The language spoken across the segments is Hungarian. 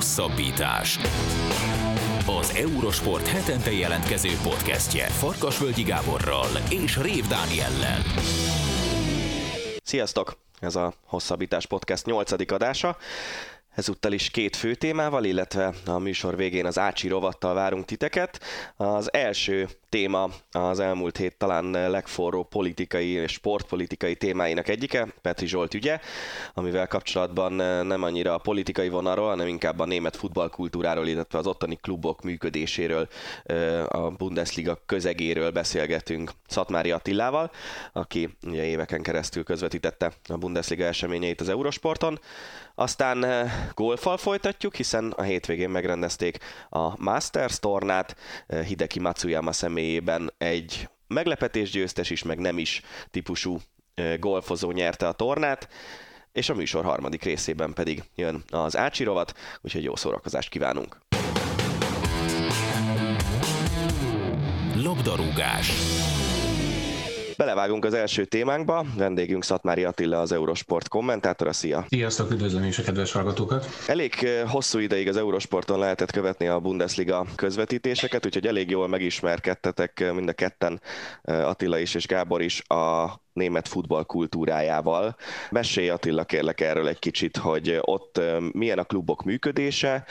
Hosszabbítás. Az Eurosport hetente jelentkező podcastje Farkasvölgyi Gáborral és Rév Dániellel. Sziasztok! Ez a Hosszabbítás Podcast 8. adása. Ezúttal is két fő témával, illetve a műsor végén az Ácsi rovattal várunk titeket. Az első téma az elmúlt hét talán legforró politikai és sportpolitikai témáinak egyike, Petri Zsolt ügye, amivel kapcsolatban nem annyira a politikai vonalról, hanem inkább a német futballkultúráról, illetve az ottani klubok működéséről, a Bundesliga közegéről beszélgetünk Szatmári Attilával, aki ugye éveken keresztül közvetítette a Bundesliga eseményeit az Eurosporton. Aztán golfal folytatjuk, hiszen a hétvégén megrendezték a Masters tornát, Hideki Matsuyama személyében egy meglepetés győztes is, meg nem is típusú golfozó nyerte a tornát, és a műsor harmadik részében pedig jön az Ácsi rovat, úgyhogy jó szórakozást kívánunk! Labdarúgás Belevágunk az első témánkba. Vendégünk Szatmári Attila, az Eurosport kommentátora. Szia! Sziasztok, üdvözlöm is a kedves hallgatókat! Elég hosszú ideig az Eurosporton lehetett követni a Bundesliga közvetítéseket, úgyhogy elég jól megismerkedtetek mind a ketten, Attila is és Gábor is a német futball kultúrájával. Mesélj Attila kérlek erről egy kicsit, hogy ott milyen a klubok működése,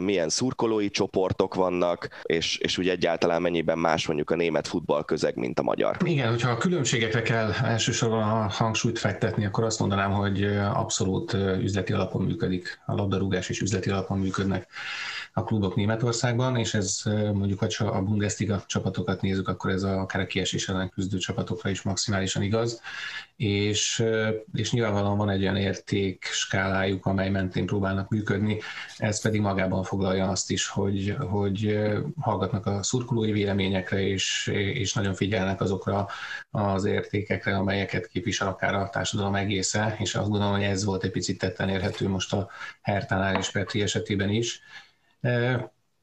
milyen szurkolói csoportok vannak, és, és úgy egyáltalán mennyiben más mondjuk a német futball közeg, mint a magyar. Igen, hogyha a különbségekre kell elsősorban a hangsúlyt fektetni, akkor azt mondanám, hogy abszolút üzleti alapon működik. A labdarúgás is üzleti alapon működnek a klubok Németországban, és ez mondjuk, ha a Bundesliga csapatokat nézzük, akkor ez a, akár a kiesés ellen küzdő csapatokra is maximálisan igaz, és, és nyilvánvalóan van egy olyan érték skálájuk, amely mentén próbálnak működni, ez pedig magában foglalja azt is, hogy, hogy hallgatnak a szurkolói véleményekre, és, és nagyon figyelnek azokra az értékekre, amelyeket képvisel akár a társadalom egésze, és azt gondolom, hogy ez volt egy picit tetten érhető most a Hertánál és Petri esetében is,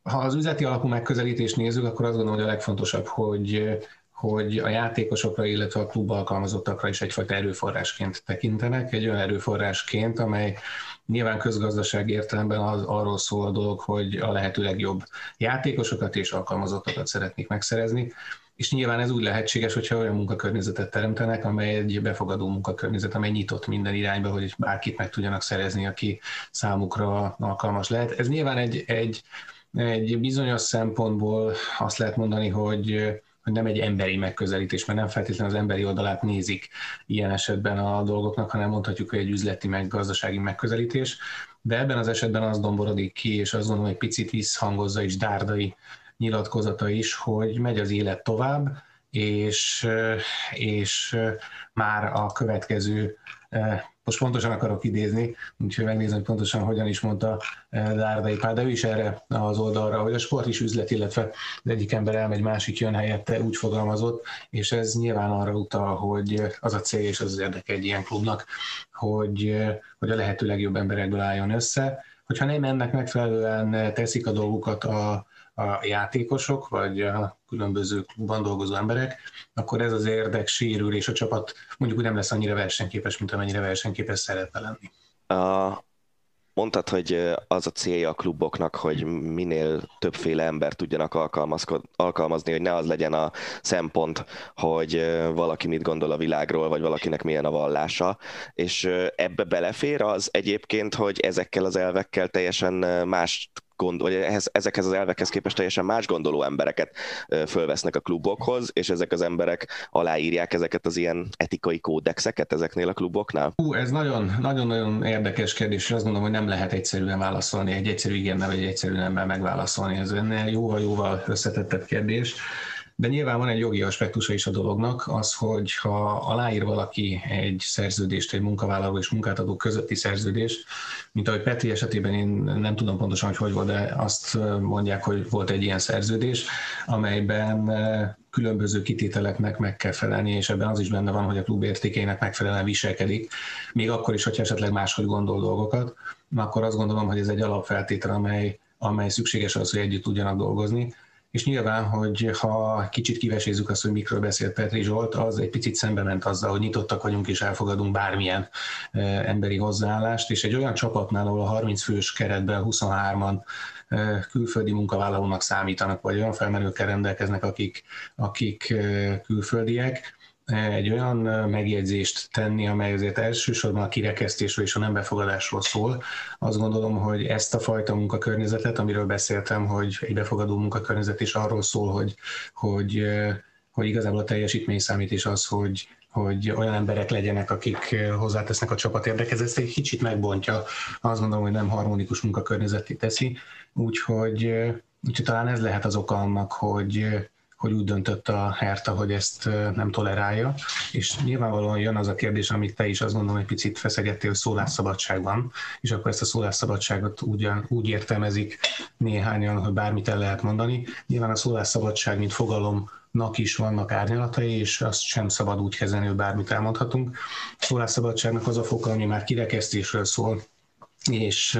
ha az üzleti alapú megközelítést nézzük, akkor azt gondolom, hogy a legfontosabb, hogy hogy a játékosokra, illetve a klub alkalmazottakra is egyfajta erőforrásként tekintenek, egy olyan erőforrásként, amely nyilván közgazdaság értelemben az, arról szól a dolog, hogy a lehető legjobb játékosokat és alkalmazottakat szeretnék megszerezni, és nyilván ez úgy lehetséges, hogyha olyan munkakörnyezetet teremtenek, amely egy befogadó munkakörnyezet, amely nyitott minden irányba, hogy bárkit meg tudjanak szerezni, aki számukra alkalmas lehet. Ez nyilván egy, egy, egy bizonyos szempontból azt lehet mondani, hogy hogy nem egy emberi megközelítés, mert nem feltétlenül az emberi oldalát nézik ilyen esetben a dolgoknak, hanem mondhatjuk, hogy egy üzleti meg gazdasági megközelítés. De ebben az esetben az domborodik ki, és azt gondolom, hogy picit visszhangozza is Dárdai nyilatkozata is, hogy megy az élet tovább, és, és már a következő, most pontosan akarok idézni, úgyhogy megnézem, hogy pontosan hogyan is mondta Dárdai Pál, de ő is erre az oldalra, hogy a sport is üzlet, illetve az egyik ember elmegy, másik jön helyette, úgy fogalmazott, és ez nyilván arra utal, hogy az a cél és az az érdeke egy ilyen klubnak, hogy, hogy a lehető legjobb emberekből álljon össze, hogyha nem ennek megfelelően teszik a dolgukat a, a játékosok, vagy a különböző klubban dolgozó emberek, akkor ez az érdek sérül, és a csapat mondjuk úgy nem lesz annyira versenyképes, mint amennyire versenyképes szeretne lenni. A, mondtad, hogy az a célja a kluboknak, hogy minél többféle ember tudjanak alkalmazni, hogy ne az legyen a szempont, hogy valaki mit gondol a világról, vagy valakinek milyen a vallása, és ebbe belefér az egyébként, hogy ezekkel az elvekkel teljesen más gond, vagy ehhez, ezekhez az elvekhez képest teljesen más gondoló embereket fölvesznek a klubokhoz, és ezek az emberek aláírják ezeket az ilyen etikai kódexeket ezeknél a kluboknál? Hú, ez nagyon-nagyon érdekes kérdés, és azt gondolom, hogy nem lehet egyszerűen válaszolni, egy egyszerű igennel vagy egy egyszerű nemmel megválaszolni. Ez ennél jóval-jóval összetettebb kérdés. De nyilván van egy jogi aspektusa is a dolognak, az, hogy ha aláír valaki egy szerződést, egy munkavállaló és munkáltató közötti szerződést, mint ahogy Petri esetében én nem tudom pontosan, hogy hogy volt, de azt mondják, hogy volt egy ilyen szerződés, amelyben különböző kitételeknek meg kell felelni, és ebben az is benne van, hogy a klub értékeinek megfelelően viselkedik, még akkor is, hogyha esetleg máshogy gondol dolgokat, akkor azt gondolom, hogy ez egy alapfeltétel, amely, amely szükséges az, hogy együtt tudjanak dolgozni és nyilván, hogy ha kicsit kivesézzük azt, hogy mikről beszélt Petri Zsolt, az egy picit szembe ment azzal, hogy nyitottak vagyunk és elfogadunk bármilyen emberi hozzáállást, és egy olyan csapatnál, ahol a 30 fős keretben 23-an külföldi munkavállalónak számítanak, vagy olyan felmerőkkel rendelkeznek, akik, akik külföldiek, egy olyan megjegyzést tenni, amely azért elsősorban a kirekesztésről és a nem befogadásról szól. Azt gondolom, hogy ezt a fajta munkakörnyezetet, amiről beszéltem, hogy egy befogadó munkakörnyezet is arról szól, hogy, hogy, hogy igazából a teljesítmény számít, és az, hogy, hogy olyan emberek legyenek, akik hozzátesznek a csapat érdekhez. Ezt egy kicsit megbontja, azt gondolom, hogy nem harmonikus munkakörnyezeté teszi, úgyhogy, úgyhogy talán ez lehet az oka annak, hogy, hogy úgy döntött a Herta, hogy ezt nem tolerálja, és nyilvánvalóan jön az a kérdés, amit te is azt gondolom egy picit feszegettél, hogy szólásszabadság van, és akkor ezt a szólásszabadságot úgy, úgy értelmezik néhányan, hogy bármit el lehet mondani. Nyilván a szólásszabadság, mint fogalomnak is vannak árnyalatai, és azt sem szabad úgy kezelni, hogy bármit elmondhatunk. Szólásszabadságnak az a foka, ami már kirekesztésről szól, és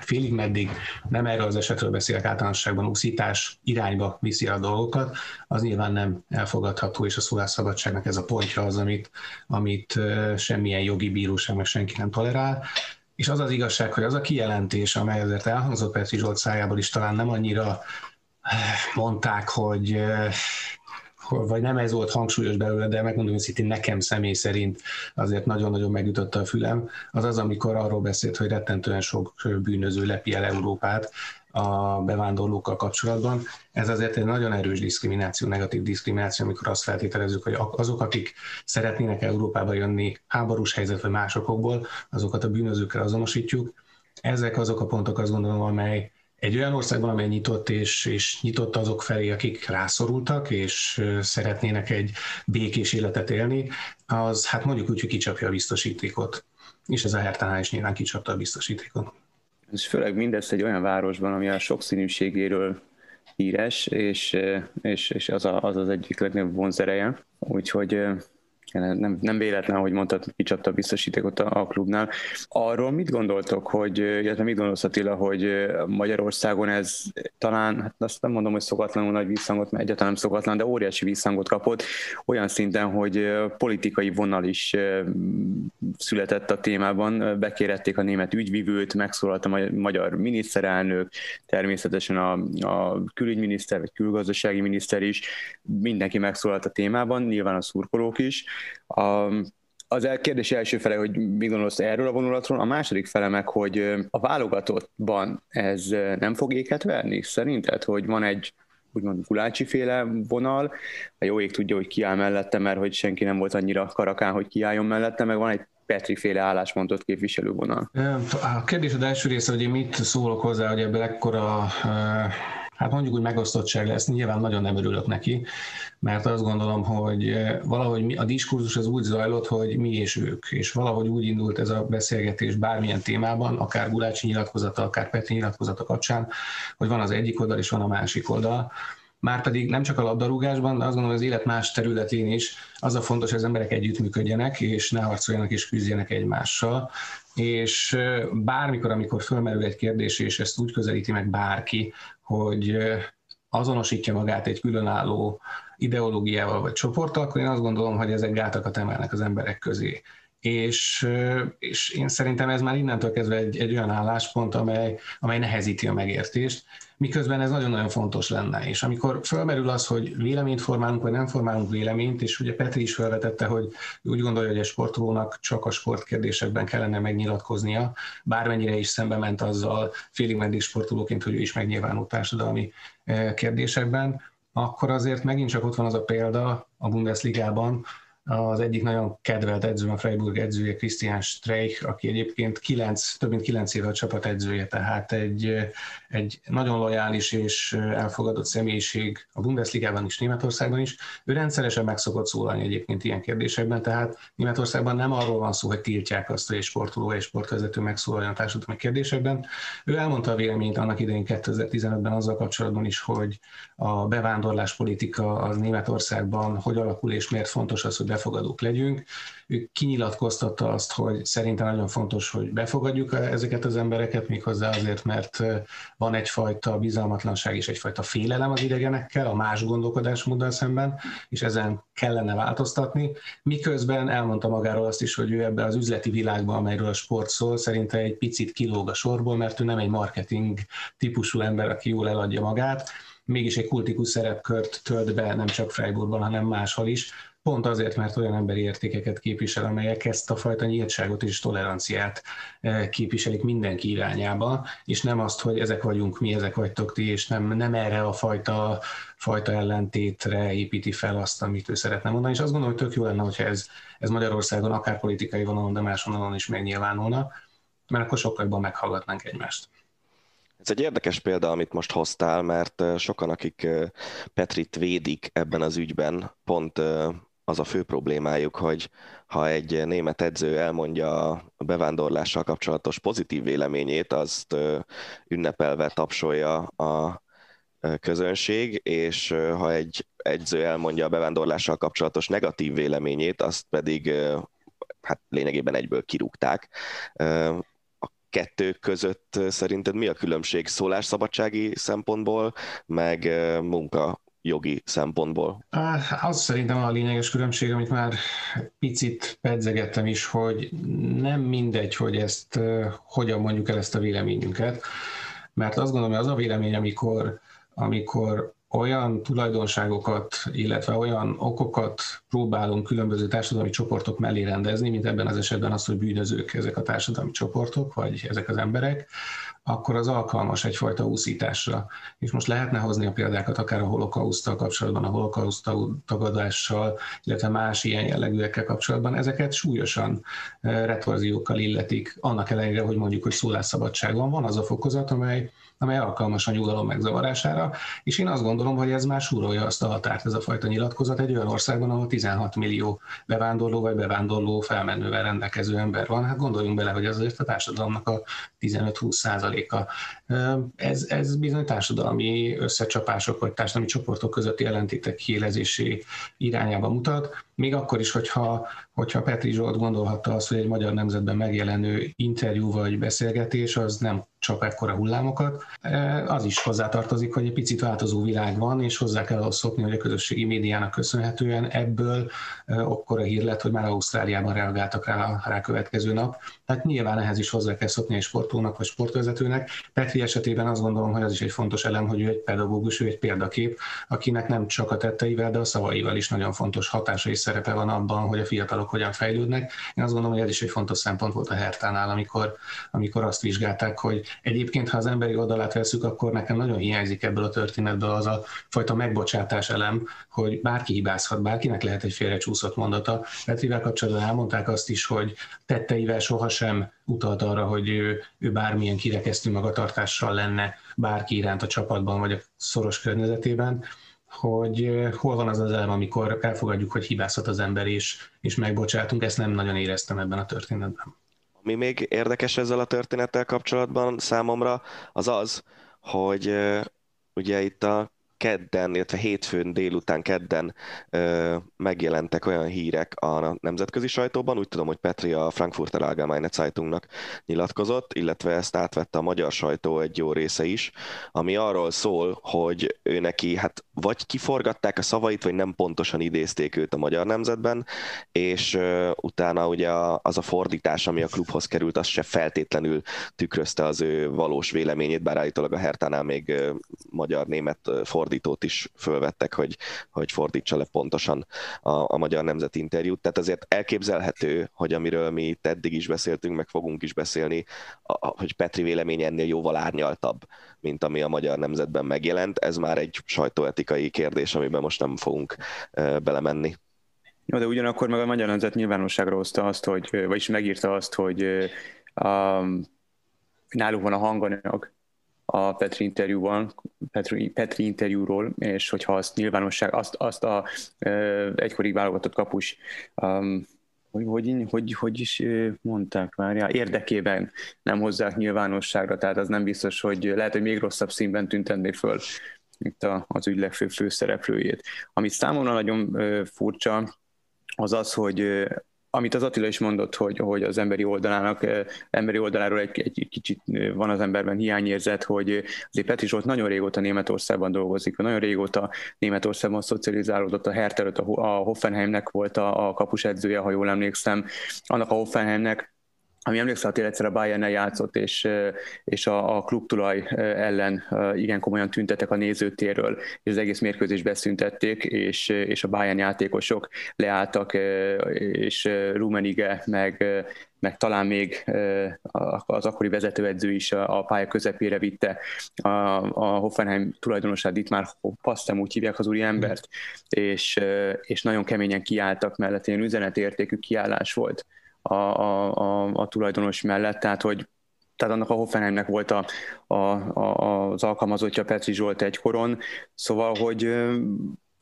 félig meddig nem erről az esetről beszélek általánosságban, úszítás irányba viszi a dolgokat, az nyilván nem elfogadható, és a szólásszabadságnak ez a pontja az, amit, amit semmilyen jogi bíróság meg senki nem tolerál. És az az igazság, hogy az a kijelentés, amely azért elhangzott Petri Zsolt szájából is talán nem annyira mondták, hogy vagy nem ez volt hangsúlyos belőle, de megmondom őszintén, nekem személy szerint azért nagyon-nagyon megütötte a fülem, az az, amikor arról beszélt, hogy rettentően sok bűnöző lepi el Európát, a bevándorlókkal kapcsolatban. Ez azért egy nagyon erős diszkrimináció, negatív diszkrimináció, amikor azt feltételezzük, hogy azok, akik szeretnének Európába jönni háborús helyzet vagy másokból, azokat a bűnözőkkel azonosítjuk. Ezek azok a pontok, azt gondolom, amely egy olyan országban, amely nyitott és, és nyitott azok felé, akik rászorultak, és szeretnének egy békés életet élni, az hát mondjuk úgy, hogy kicsapja a biztosítékot. És ez a Hertánál is nyilván kicsapta a biztosítékot. És főleg mindez egy olyan városban, ami a sokszínűségéről híres, és, és, és az, a, az az egyik legnagyobb vonzereje. Úgyhogy nem, nem véletlen, hogy mondtad, hogy kicsapta a biztosítékot a, a klubnál. Arról mit gondoltok, hogy, illetve mit gondolsz Attila, hogy Magyarországon ez talán, hát azt nem mondom, hogy szokatlanul nagy visszhangot, mert egyáltalán nem szokatlan, de óriási visszhangot kapott, olyan szinten, hogy politikai vonal is született a témában, bekérették a német ügyvivőt, megszólalt a magyar miniszterelnök, természetesen a, a külügyminiszter, vagy külgazdasági miniszter is, mindenki megszólalt a témában, nyilván a szurkolók is, a, az kérdés első fele, hogy mi gondolsz erről a vonulatról, a második fele meg, hogy a válogatottban ez nem fog éket verni szerinted, hogy van egy úgymond Gulácsi féle vonal, a jó ég tudja, hogy kiáll mellette, mert hogy senki nem volt annyira karakán, hogy kiálljon mellette, meg van egy Petri féle álláspontot képviselő vonal. A kérdés az első része, hogy én mit szólok hozzá, hogy ebből ekkora hát mondjuk úgy megosztottság lesz, nyilván nagyon nem örülök neki, mert azt gondolom, hogy eh, valahogy a diskurzus az úgy zajlott, hogy mi és ők, és valahogy úgy indult ez a beszélgetés bármilyen témában, akár Gulácsi nyilatkozata, akár Petri nyilatkozata kapcsán, hogy van az egyik oldal és van a másik oldal, Márpedig nem csak a labdarúgásban, de azt gondolom, hogy az élet más területén is az a fontos, hogy az emberek együttműködjenek, és ne harcoljanak és küzdjenek egymással. És eh, bármikor, amikor fölmerül egy kérdés, és ezt úgy közelíti meg bárki, hogy azonosítja magát egy különálló ideológiával vagy csoporttal, akkor én azt gondolom, hogy ezek gátakat emelnek az emberek közé. És, és én szerintem ez már innentől kezdve egy, egy olyan álláspont, amely, amely nehezíti a megértést, miközben ez nagyon-nagyon fontos lenne. És amikor fölmerül az, hogy véleményt formálunk, vagy nem formálunk véleményt, és ugye Petri is felvetette, hogy úgy gondolja, hogy egy sportolónak csak a sportkérdésekben kellene megnyilatkoznia, bármennyire is szembe ment azzal félig meddig sportolóként, hogy ő is megnyilvánult társadalmi eh, kérdésekben, akkor azért megint csak ott van az a példa a Bundesligában, az egyik nagyon kedvelt edző, a Freiburg edzője, Christian Streich, aki egyébként kilenc, több mint kilenc éve a csapat edzője, tehát egy, egy nagyon lojális és elfogadott személyiség a Bundesligában is, Németországban is. Ő rendszeresen meg szokott szólalni egyébként ilyen kérdésekben, tehát Németországban nem arról van szó, hogy tiltják azt, hogy egy sportoló és sportvezető megszólaljon a társadalmi kérdésekben. Ő elmondta a véleményt annak idején 2015-ben azzal kapcsolatban is, hogy a bevándorlás politika az Németországban hogy alakul és miért fontos az, hogy befogadók legyünk. Ő kinyilatkoztatta azt, hogy szerintem nagyon fontos, hogy befogadjuk ezeket az embereket, méghozzá azért, mert van egyfajta bizalmatlanság és egyfajta félelem az idegenekkel, a más gondolkodásmóddal szemben, és ezen kellene változtatni. Miközben elmondta magáról azt is, hogy ő ebbe az üzleti világban, amelyről a sport szól, szerinte egy picit kilóg a sorból, mert ő nem egy marketing típusú ember, aki jól eladja magát, mégis egy kultikus szerepkört tölt be nem csak Freiburgban, hanem máshol is, pont azért, mert olyan emberi értékeket képvisel, amelyek ezt a fajta nyíltságot és toleranciát eh, képviselik mindenki irányába, és nem azt, hogy ezek vagyunk mi, ezek vagytok ti, és nem, nem erre a fajta, fajta ellentétre építi fel azt, amit ő szeretne mondani, és azt gondolom, hogy tök jó lenne, hogyha ez, ez Magyarországon akár politikai vonalon, de más vonalon is megnyilvánulna, mert akkor sokkal jobban meghallgatnánk egymást. Ez egy érdekes példa, amit most hoztál, mert sokan, akik Petrit védik ebben az ügyben, pont az a fő problémájuk, hogy ha egy német edző elmondja a bevándorlással kapcsolatos pozitív véleményét, azt ünnepelve tapsolja a közönség, és ha egy edző elmondja a bevándorlással kapcsolatos negatív véleményét, azt pedig hát lényegében egyből kirúgták. Kettő között szerinted mi a különbség szólásszabadsági szempontból, meg munka jogi szempontból? Az szerintem a lényeges különbség, amit már picit pedzegettem is, hogy nem mindegy, hogy ezt hogyan mondjuk el ezt a véleményünket, mert azt gondolom, hogy az a vélemény, amikor, amikor olyan tulajdonságokat, illetve olyan okokat próbálunk különböző társadalmi csoportok mellé rendezni, mint ebben az esetben az, hogy bűnözők ezek a társadalmi csoportok, vagy ezek az emberek, akkor az alkalmas egyfajta úszításra. És most lehetne hozni a példákat akár a holokausztal kapcsolatban, a holokauszt tagadással, illetve más ilyen jellegűekkel kapcsolatban. Ezeket súlyosan eh, retorziókkal illetik, annak ellenére, hogy mondjuk, hogy szólásszabadság van. Van az a fokozat, amely amely alkalmas a nyugalom megzavarására, és én azt gondolom, hogy ez már súrolja azt a határt, ez a fajta nyilatkozat egy olyan országban, ahol 16 millió bevándorló vagy bevándorló felmenővel rendelkező ember van. Hát gondoljunk bele, hogy ez azért a társadalomnak a 15-20 százaléka. Ez, ez bizony társadalmi összecsapások vagy társadalmi csoportok közötti ellentétek kiélezésé irányába mutat, még akkor is, hogyha, hogyha Petri Zsolt gondolhatta azt, hogy egy magyar nemzetben megjelenő interjú vagy beszélgetés az nem csap ekkora hullámokat. E, az is hozzátartozik, hogy egy picit változó világ van, és hozzá kell ahhoz szokni, hogy a közösségi médiának köszönhetően ebből e, akkora hír lett, hogy már Ausztráliában reagáltak rá a következő nap. Tehát nyilván ehhez is hozzá kell szokni egy sportolónak vagy sportvezetőnek. Petri esetében azt gondolom, hogy az is egy fontos elem, hogy ő egy pedagógus, ő egy példakép, akinek nem csak a tetteivel, de a szavaival is nagyon fontos hatása és szerepe van abban, hogy a fiatalok hogyan fejlődnek. Én azt gondolom, hogy ez is egy fontos szempont volt a Hertánál, amikor, amikor azt vizsgálták, hogy egyébként, ha az emberi oldalát veszük, akkor nekem nagyon hiányzik ebből a történetből az a fajta megbocsátás elem, hogy bárki hibázhat, bárkinek lehet egy félrecsúszott mondata. Petrivel kapcsolatban elmondták azt is, hogy tetteivel sohasem utalt arra, hogy ő, ő bármilyen kirekesztő magatartással lenne bárki iránt a csapatban vagy a szoros környezetében hogy hol van az az elem, amikor elfogadjuk, hogy hibázhat az ember, és, és megbocsátunk, ezt nem nagyon éreztem ebben a történetben. Ami még érdekes ezzel a történettel kapcsolatban számomra, az az, hogy ugye itt a kedden, illetve hétfőn délután kedden ö, megjelentek olyan hírek a nemzetközi sajtóban, úgy tudom, hogy Petri a Frankfurter Allgemeine Zeitungnak nyilatkozott, illetve ezt átvette a magyar sajtó egy jó része is, ami arról szól, hogy ő neki hát vagy kiforgatták a szavait, vagy nem pontosan idézték őt a magyar nemzetben, és ö, utána ugye az a fordítás, ami a klubhoz került, az se feltétlenül tükrözte az ő valós véleményét, bár állítólag a Hertánál még magyar-német fordítás fordítót is fölvettek, hogy, hogy fordítsa le pontosan a, a magyar nemzeti interjút. Tehát azért elképzelhető, hogy amiről mi itt eddig is beszéltünk, meg fogunk is beszélni, a, hogy Petri vélemény ennél jóval árnyaltabb, mint ami a magyar nemzetben megjelent. Ez már egy sajtóetikai kérdés, amiben most nem fogunk e, belemenni. Jó, de ugyanakkor meg a magyar nemzet nyilvánosságra hozta azt, hogy, vagyis megírta azt, hogy um, náluk van a hanganyag, a Petri interjúban, Petri, Petri interjúról, és hogyha azt nyilvánosság, azt, azt a uh, egykori válogatott kapus um, hogy, hogy, hogy, hogy is mondták már, ja, érdekében nem hozzák nyilvánosságra, tehát az nem biztos, hogy lehet, hogy még rosszabb színben tüntenné föl itt a, az ügy legfőbb főszereplőjét. Amit számomra nagyon furcsa, az az, hogy amit az Attila is mondott, hogy, hogy az emberi oldalának, emberi oldaláról egy, egy kicsit van az emberben hiányérzet, hogy azért Petri Zsolt nagyon régóta Németországban dolgozik, nagyon régóta Németországban szocializálódott, a Hertha a Hoffenheimnek volt a, a kapusedzője, ha jól emlékszem, annak a Hoffenheimnek ami emlékszel, hogy egyszer a bayern játszott, és, és a, a klubtulaj ellen igen komolyan tüntetek a nézőtérről, és az egész mérkőzést beszüntették, és, és a Bayern játékosok leálltak, és Rumenige, meg, meg talán még az akkori vezetőedző is a pálya közepére vitte a, a Hoffenheim tulajdonosát, itt már Pasztem úgy hívják az úri embert, és, és nagyon keményen kiálltak mellett, ilyen üzenetértékű kiállás volt a, a, a, a tulajdonos mellett, tehát hogy tehát annak a Hoffenheimnek volt a, a, a, az alkalmazottja Petri Zsolt egykoron, szóval, hogy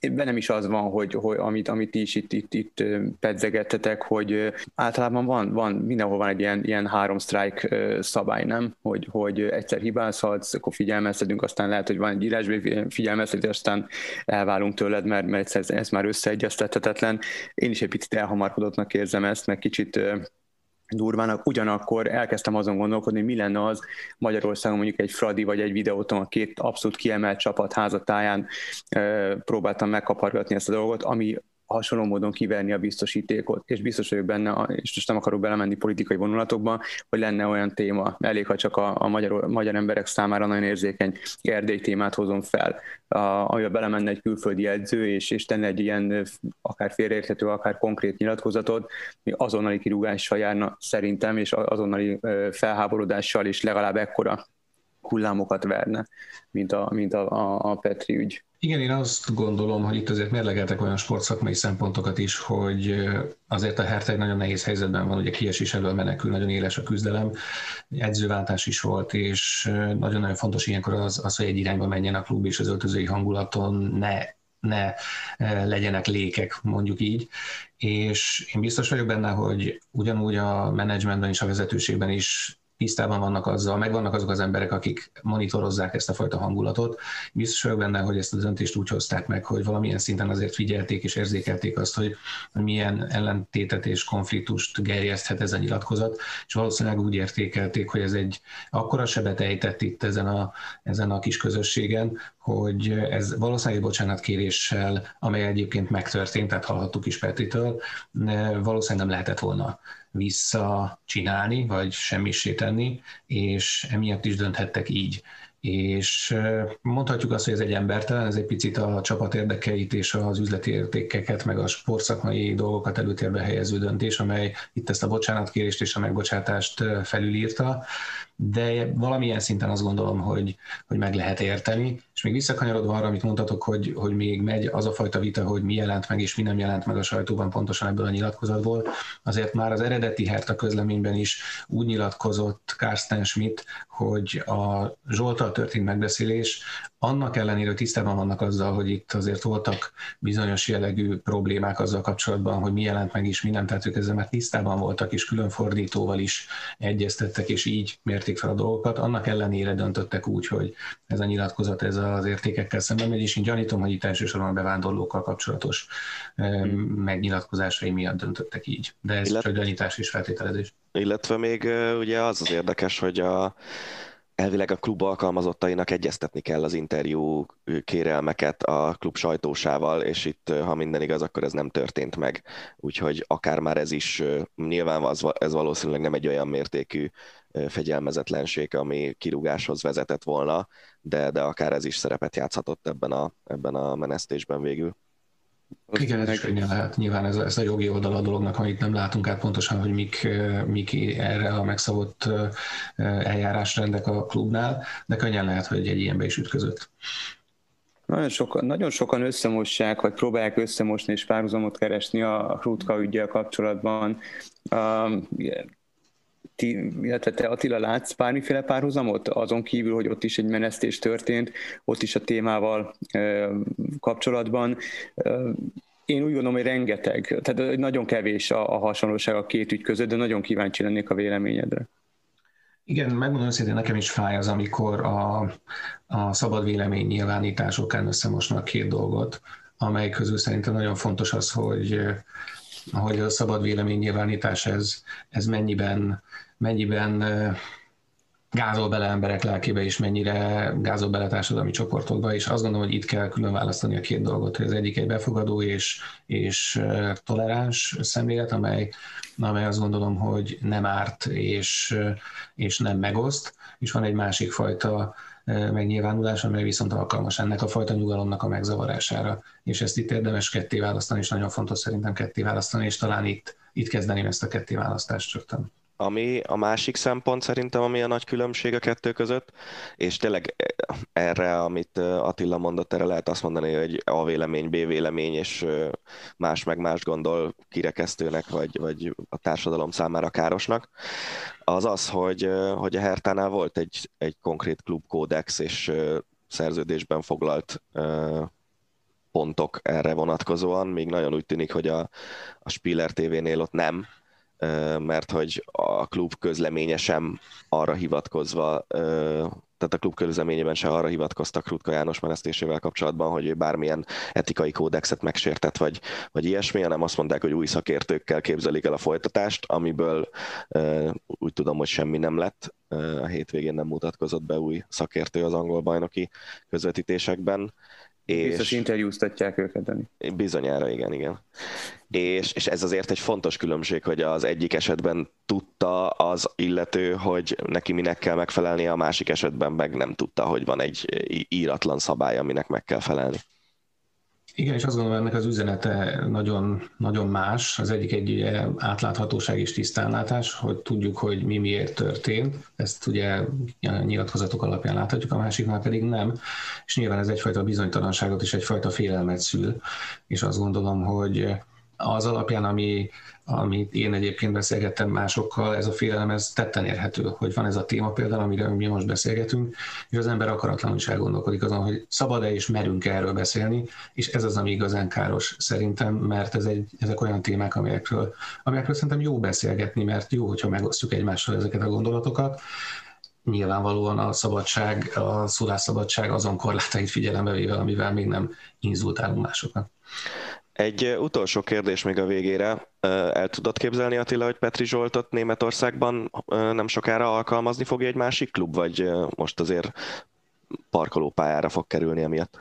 nem is az van, hogy, hogy amit, amit is itt, itt, itt pedzegettetek, hogy általában van, van, mindenhol van egy ilyen, ilyen három strike szabály, nem? Hogy, hogy egyszer hibázhatsz, akkor figyelmeztetünk, aztán lehet, hogy van egy írásbeli figyelmeztetés, aztán elválunk tőled, mert, mert ez, ez már összeegyeztethetetlen. Én is egy picit elhamarkodottnak érzem ezt, meg kicsit durvának, ugyanakkor elkezdtem azon gondolkodni, mi lenne az Magyarországon mondjuk egy Fradi vagy egy videóton a két abszolút kiemelt csapat házatáján e, próbáltam megkapargatni ezt a dolgot, ami hasonló módon kiverni a biztosítékot, és biztos vagyok benne, és most nem akarok belemenni politikai vonulatokba, hogy lenne olyan téma, elég, ha csak a, a magyar, magyar emberek számára nagyon érzékeny Erdély témát hozom fel, a, amivel belemenne egy külföldi edző, és, és tenne egy ilyen akár félreérthető, akár konkrét nyilatkozatot, mi azonnali kirúgással járna szerintem, és azonnali felháborodással is legalább ekkora hullámokat verne, mint a, mint a, a, a Petri ügy. Igen, én azt gondolom, hogy itt azért mérlegeltek olyan sportszakmai szempontokat is, hogy azért a Herteg nagyon nehéz helyzetben van, ugye kiesés elől menekül, nagyon éles a küzdelem, edzőváltás is volt, és nagyon-nagyon fontos ilyenkor az, az, hogy egy irányba menjen a klub, és az öltözői hangulaton ne ne legyenek lékek, mondjuk így. És én biztos vagyok benne, hogy ugyanúgy a menedzsmentben és a vezetőségben is tisztában vannak azzal, meg vannak azok az emberek, akik monitorozzák ezt a fajta hangulatot. Biztos vagyok benne, hogy ezt a döntést úgy hozták meg, hogy valamilyen szinten azért figyelték és érzékelték azt, hogy milyen ellentétet és konfliktust gerjeszthet ez a nyilatkozat, és valószínűleg úgy értékelték, hogy ez egy akkora sebet ejtett itt ezen a, ezen a kis közösségen, hogy ez valószínűleg bocsánatkéréssel, amely egyébként megtörtént, tehát hallhattuk is Petritől, valószínűleg nem lehetett volna visszacsinálni, vagy semmisé tenni, és emiatt is dönthettek így. És mondhatjuk azt, hogy ez egy embertelen, ez egy picit a csapat érdekeit és az üzleti értékeket, meg a sportszakmai dolgokat előtérbe helyező döntés, amely itt ezt a bocsánatkérést és a megbocsátást felülírta de valamilyen szinten azt gondolom, hogy, hogy meg lehet érteni. És még visszakanyarodva arra, amit mondtatok, hogy, hogy még megy az a fajta vita, hogy mi jelent meg és mi nem jelent meg a sajtóban pontosan ebből a nyilatkozatból, azért már az eredeti Herta közleményben is úgy nyilatkozott Carsten Schmidt, hogy a Zsoltal történt megbeszélés annak ellenére, tisztában vannak azzal, hogy itt azért voltak bizonyos jellegű problémák azzal kapcsolatban, hogy mi jelent meg is, mi nem, tehát ők ezzel már tisztában voltak, és külön fordítóval is egyeztettek, és így mérték fel a dolgokat. Annak ellenére döntöttek úgy, hogy ez a nyilatkozat ez az értékekkel szemben megy, és én gyanítom, hogy itt elsősorban a bevándorlókkal kapcsolatos hmm. megnyilatkozásai miatt döntöttek így. De ez Illet... csak gyanítás és feltételezés. Illetve még ugye az az érdekes, hogy a elvileg a klub alkalmazottainak egyeztetni kell az interjú kérelmeket a klub sajtósával, és itt, ha minden igaz, akkor ez nem történt meg. Úgyhogy akár már ez is, nyilván ez valószínűleg nem egy olyan mértékű fegyelmezetlenség, ami kirúgáshoz vezetett volna, de, de akár ez is szerepet játszhatott ebben a, ebben a menesztésben végül. Igen, ez is könnyen lehet. Nyilván ez, ez a jogi oldal a dolognak, amit nem látunk át pontosan, hogy mik, mik erre a megszabott eljárásrendek a klubnál, de könnyen lehet, hogy egy ilyenbe is ütközött. Nagyon sokan, nagyon sokan összemossák, vagy próbálják összemosni és párhuzamot keresni a Hrutka ügyel kapcsolatban. Um, ti, illetve te Attila látsz bármiféle párhuzamot, azon kívül, hogy ott is egy menesztés történt, ott is a témával e, kapcsolatban. Én úgy gondolom, hogy rengeteg, tehát nagyon kevés a, a hasonlóság a két ügy között, de nagyon kíváncsi lennék a véleményedre. Igen, megmondom őszintén, nekem is fáj az, amikor a, a szabad vélemény nyilvánításokán összemosnak két dolgot, amely közül szerintem nagyon fontos az, hogy hogy a szabad véleménynyilvánítás ez, ez mennyiben, mennyiben gázol bele emberek lelkébe, és mennyire gázol bele társadalmi csoportokba, és azt gondolom, hogy itt kell külön választani a két dolgot, hogy az egyik egy befogadó és, és toleráns szemlélet, amely, amely azt gondolom, hogy nem árt és, és nem megoszt, és van egy másik fajta megnyilvánulás, amely viszont alkalmas ennek a fajta nyugalomnak a megzavarására. És ezt itt érdemes ketté választani, és nagyon fontos szerintem ketté választani, és talán itt, itt kezdeném ezt a ketté választást rögtön ami a másik szempont szerintem, ami a nagy különbség a kettő között, és tényleg erre, amit Attila mondott, erre lehet azt mondani, hogy A vélemény, B vélemény, és más meg más gondol kirekesztőnek, vagy, vagy a társadalom számára károsnak, az az, hogy, hogy a Hertánál volt egy, egy konkrét klubkódex, és szerződésben foglalt pontok erre vonatkozóan, még nagyon úgy tűnik, hogy a, a Spiller TV-nél ott nem, mert hogy a klub közleménye sem arra hivatkozva, tehát a klub közleményében se arra hivatkoztak Rutka János menesztésével kapcsolatban, hogy ő bármilyen etikai kódexet megsértett, vagy, vagy ilyesmi, hanem azt mondták, hogy új szakértőkkel képzelik el a folytatást, amiből úgy tudom, hogy semmi nem lett. A hétvégén nem mutatkozott be új szakértő az angol bajnoki közvetítésekben és Biztos interjúztatják őket, Dani. Bizonyára, igen, igen. És, és ez azért egy fontos különbség, hogy az egyik esetben tudta az illető, hogy neki minek kell megfelelnie, a másik esetben meg nem tudta, hogy van egy íratlan szabály, aminek meg kell felelni. Igen, és azt gondolom, ennek az üzenete nagyon, nagyon más. Az egyik egy ugye, átláthatóság és tisztánlátás, hogy tudjuk, hogy mi miért történt. Ezt ugye nyilatkozatok alapján láthatjuk, a másiknál pedig nem. És nyilván ez egyfajta bizonytalanságot és egyfajta félelmet szül. És azt gondolom, hogy az alapján, ami, amit én egyébként beszélgettem másokkal, ez a félelem ez tetten érhető, hogy van ez a téma például, amire mi most beszélgetünk, és az ember akaratlanul is elgondolkodik azon, hogy szabad-e és merünk erről beszélni, és ez az, ami igazán káros szerintem, mert ez egy, ezek olyan témák, amelyekről, amelyekről szerintem jó beszélgetni, mert jó, hogyha megosztjuk egymással ezeket a gondolatokat, nyilvánvalóan a szabadság, a szólásszabadság azon korlátait figyelembe véve, amivel még nem inzultálunk másokat. Egy utolsó kérdés még a végére. El tudod képzelni, Attila, hogy Petri Zsoltot Németországban nem sokára alkalmazni fogja egy másik klub, vagy most azért parkolópályára fog kerülni emiatt?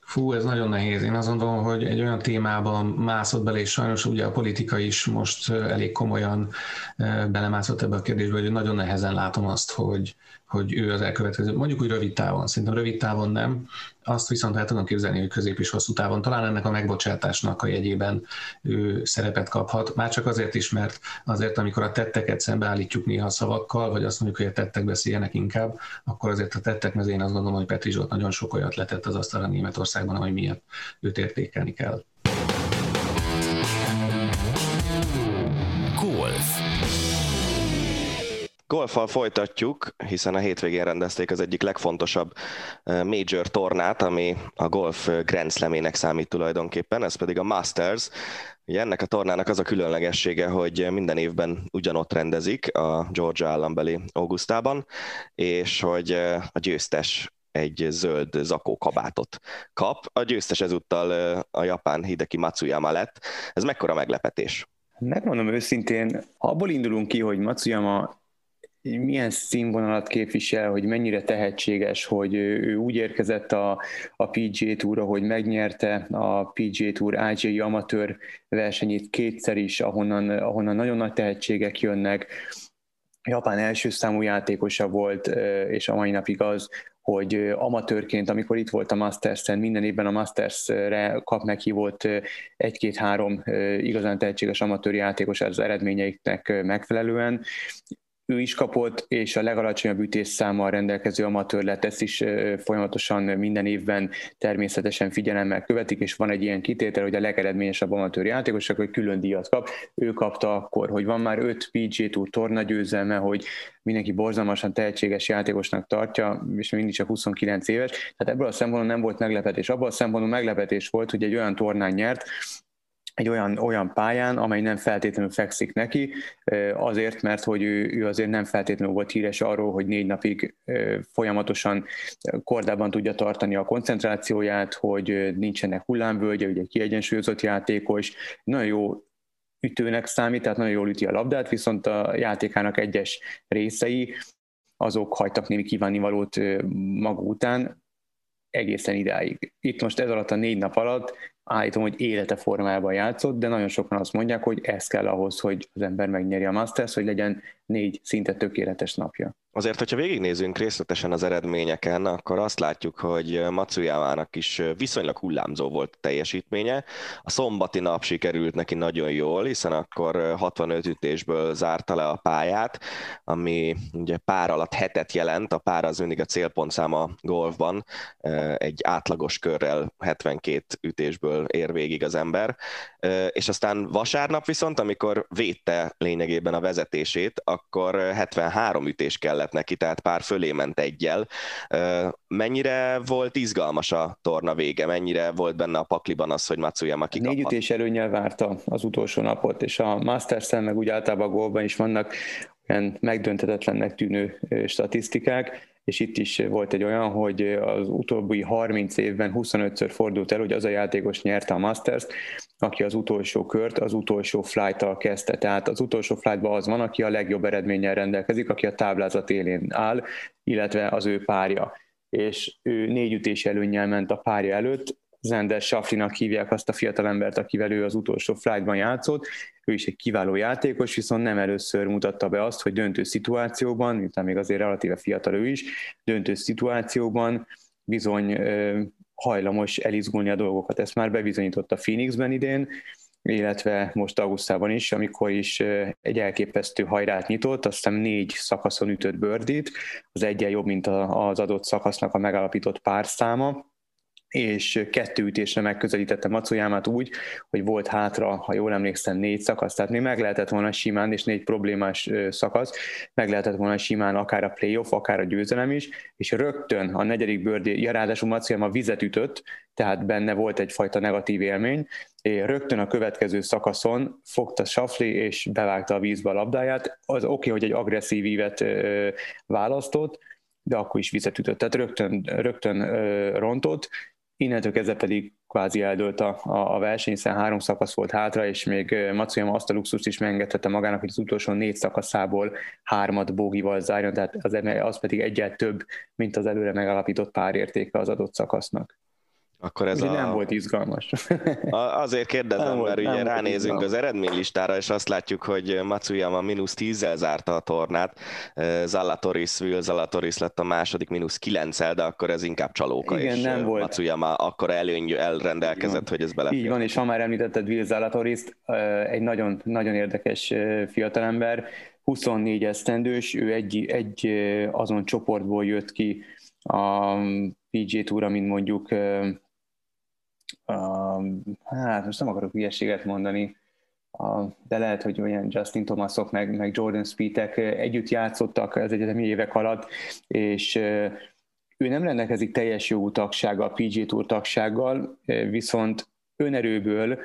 Fú, ez nagyon nehéz. Én azt gondolom, hogy egy olyan témában mászott bele, és sajnos ugye a politika is most elég komolyan belemászott ebbe a kérdésbe, hogy nagyon nehezen látom azt, hogy, hogy ő az elkövetkező, mondjuk úgy rövid távon, szerintem rövid távon nem, azt viszont el tudom képzelni, hogy közép és hosszú távon talán ennek a megbocsátásnak a jegyében ő szerepet kaphat, már csak azért is, mert azért, amikor a tetteket szembeállítjuk néha szavakkal, vagy azt mondjuk, hogy a tettek beszéljenek inkább, akkor azért a tettek mezén azt gondolom, hogy Petri Zsolt nagyon sok olyat letett az asztalra Németországban, ami miatt őt értékelni kell. Golfal folytatjuk, hiszen a hétvégén rendezték az egyik legfontosabb major tornát, ami a golf Grand Slamének számít tulajdonképpen, ez pedig a Masters. Ugye ennek a tornának az a különlegessége, hogy minden évben ugyanott rendezik a Georgia állambeli Augustában, és hogy a győztes egy zöld zakó kabátot kap. A győztes ezúttal a japán Hideki Matsuyama lett. Ez mekkora meglepetés? Megmondom őszintén, abból indulunk ki, hogy Matsuyama milyen színvonalat képvisel, hogy mennyire tehetséges, hogy ő úgy érkezett a, a PGA Tour, hogy megnyerte a PGA Tour IGA amatőr versenyét kétszer is, ahonnan, ahonnan nagyon nagy tehetségek jönnek. Japán első számú játékosa volt, és a mai napig az, hogy amatőrként, amikor itt volt a Masters-en, minden évben a Masters-re kap meghívott egy-két-három igazán tehetséges amatőr játékos az eredményeiknek megfelelően ő is kapott, és a legalacsonyabb ütésszámmal rendelkező amatőr lett, ezt is folyamatosan minden évben természetesen figyelemmel követik, és van egy ilyen kitétel, hogy a legeredményesebb amatőr játékos, akkor külön díjat kap. Ő kapta akkor, hogy van már 5 PG Tour torna győzelme, hogy mindenki borzalmasan tehetséges játékosnak tartja, és mindig csak 29 éves. Tehát ebből a szempontból nem volt meglepetés. Abból a szempontból meglepetés volt, hogy egy olyan tornán nyert, egy olyan, olyan pályán, amely nem feltétlenül fekszik neki, azért, mert hogy ő, ő azért nem feltétlenül volt híres arról, hogy négy napig folyamatosan kordában tudja tartani a koncentrációját, hogy nincsenek hullámvölgye, ugye kiegyensúlyozott játékos, nagyon jó ütőnek számít, tehát nagyon jól üti a labdát, viszont a játékának egyes részei azok hagytak némi kívánivalót maga után egészen idáig. Itt most ez alatt a négy nap alatt állítom, hogy élete formában játszott, de nagyon sokan azt mondják, hogy ez kell ahhoz, hogy az ember megnyeri a Masters, hogy legyen négy szinte tökéletes napja. Azért, hogyha végignézünk részletesen az eredményeken, akkor azt látjuk, hogy Matsuyamának is viszonylag hullámzó volt a teljesítménye. A szombati nap sikerült neki nagyon jól, hiszen akkor 65 ütésből zárta le a pályát, ami ugye pár alatt hetet jelent, a pár az mindig a célpontszám a golfban, egy átlagos körrel 72 ütésből ér végig az ember. És aztán vasárnap viszont, amikor védte lényegében a vezetését, akkor 73 ütés kellett neki, tehát pár fölé ment egyel. Mennyire volt izgalmas a torna vége? Mennyire volt benne a pakliban az, hogy Matsuyama kikaphat? Négy ütés előnyel várta az utolsó napot, és a Masters-en meg úgy általában a gólban is vannak olyan megdöntetetlennek tűnő statisztikák, és itt is volt egy olyan, hogy az utóbbi 30 évben 25-ször fordult el, hogy az a játékos nyerte a Masters-t, aki az utolsó kört az utolsó flight kezdte. Tehát az utolsó flightban az van, aki a legjobb eredménnyel rendelkezik, aki a táblázat élén áll, illetve az ő párja. És ő négy ütés előnnyel ment a párja előtt, Zender Saflinak hívják azt a fiatalembert, akivel ő az utolsó flightban játszott. Ő is egy kiváló játékos, viszont nem először mutatta be azt, hogy döntő szituációban, miután még azért relatíve fiatal ő is, döntő szituációban bizony hajlamos elizgulni a dolgokat. Ezt már bebizonyította Phoenixben idén, illetve most augusztában is, amikor is egy elképesztő hajrát nyitott, azt hiszem négy szakaszon ütött bőrdít, az egyen jobb, mint az adott szakasznak a megalapított párszáma, és kettő ütésre megközelítette Matsuyamát úgy, hogy volt hátra, ha jól emlékszem, négy szakasz, tehát még meg lehetett volna simán, és négy problémás szakasz, meg lehetett volna simán akár a playoff, akár a győzelem is, és rögtön a negyedik bőrdi, ja, ráadásul Matsuyama vizet ütött, tehát benne volt egyfajta negatív élmény, és rögtön a következő szakaszon fogta Safli és bevágta a vízbe a labdáját. Az oké, okay, hogy egy agresszív ívet választott, de akkor is vizet ütött, tehát rögtön, rögtön rontott, innentől kezdve pedig kvázi eldőlt a, a verseny, hiszen három szakasz volt hátra, és még Matsuyama azt a luxust is megengedhette magának, hogy az utolsó négy szakaszából hármat bógival zárjon, tehát az, az pedig egyet több, mint az előre megalapított párértéke az adott szakasznak. Akkor ez a... nem volt izgalmas. Azért kérdezem, nem mert ugye ránézünk az eredménylistára, és azt látjuk, hogy Matsuyama mínusz 10 zárta a tornát, Zalatoris, Will Zalatoris lett a második mínusz 9 de akkor ez inkább csalóka, Igen, és nem volt. Matsuyama akkor előny elrendelkezett, hogy ez belefér. Így van, és ha már említetted Will Zalatoris, egy nagyon, nagyon érdekes fiatalember, 24 esztendős, ő egy, egy azon csoportból jött ki a PG Tour, mint mondjuk uh, hát most nem akarok hülyeséget mondani, uh, de lehet, hogy olyan Justin Thomasok, meg, meg Jordan Speedek együtt játszottak az egyetemi évek alatt, és ő nem rendelkezik teljes jogú tagsággal, PG Tour tagsággal, viszont önerőből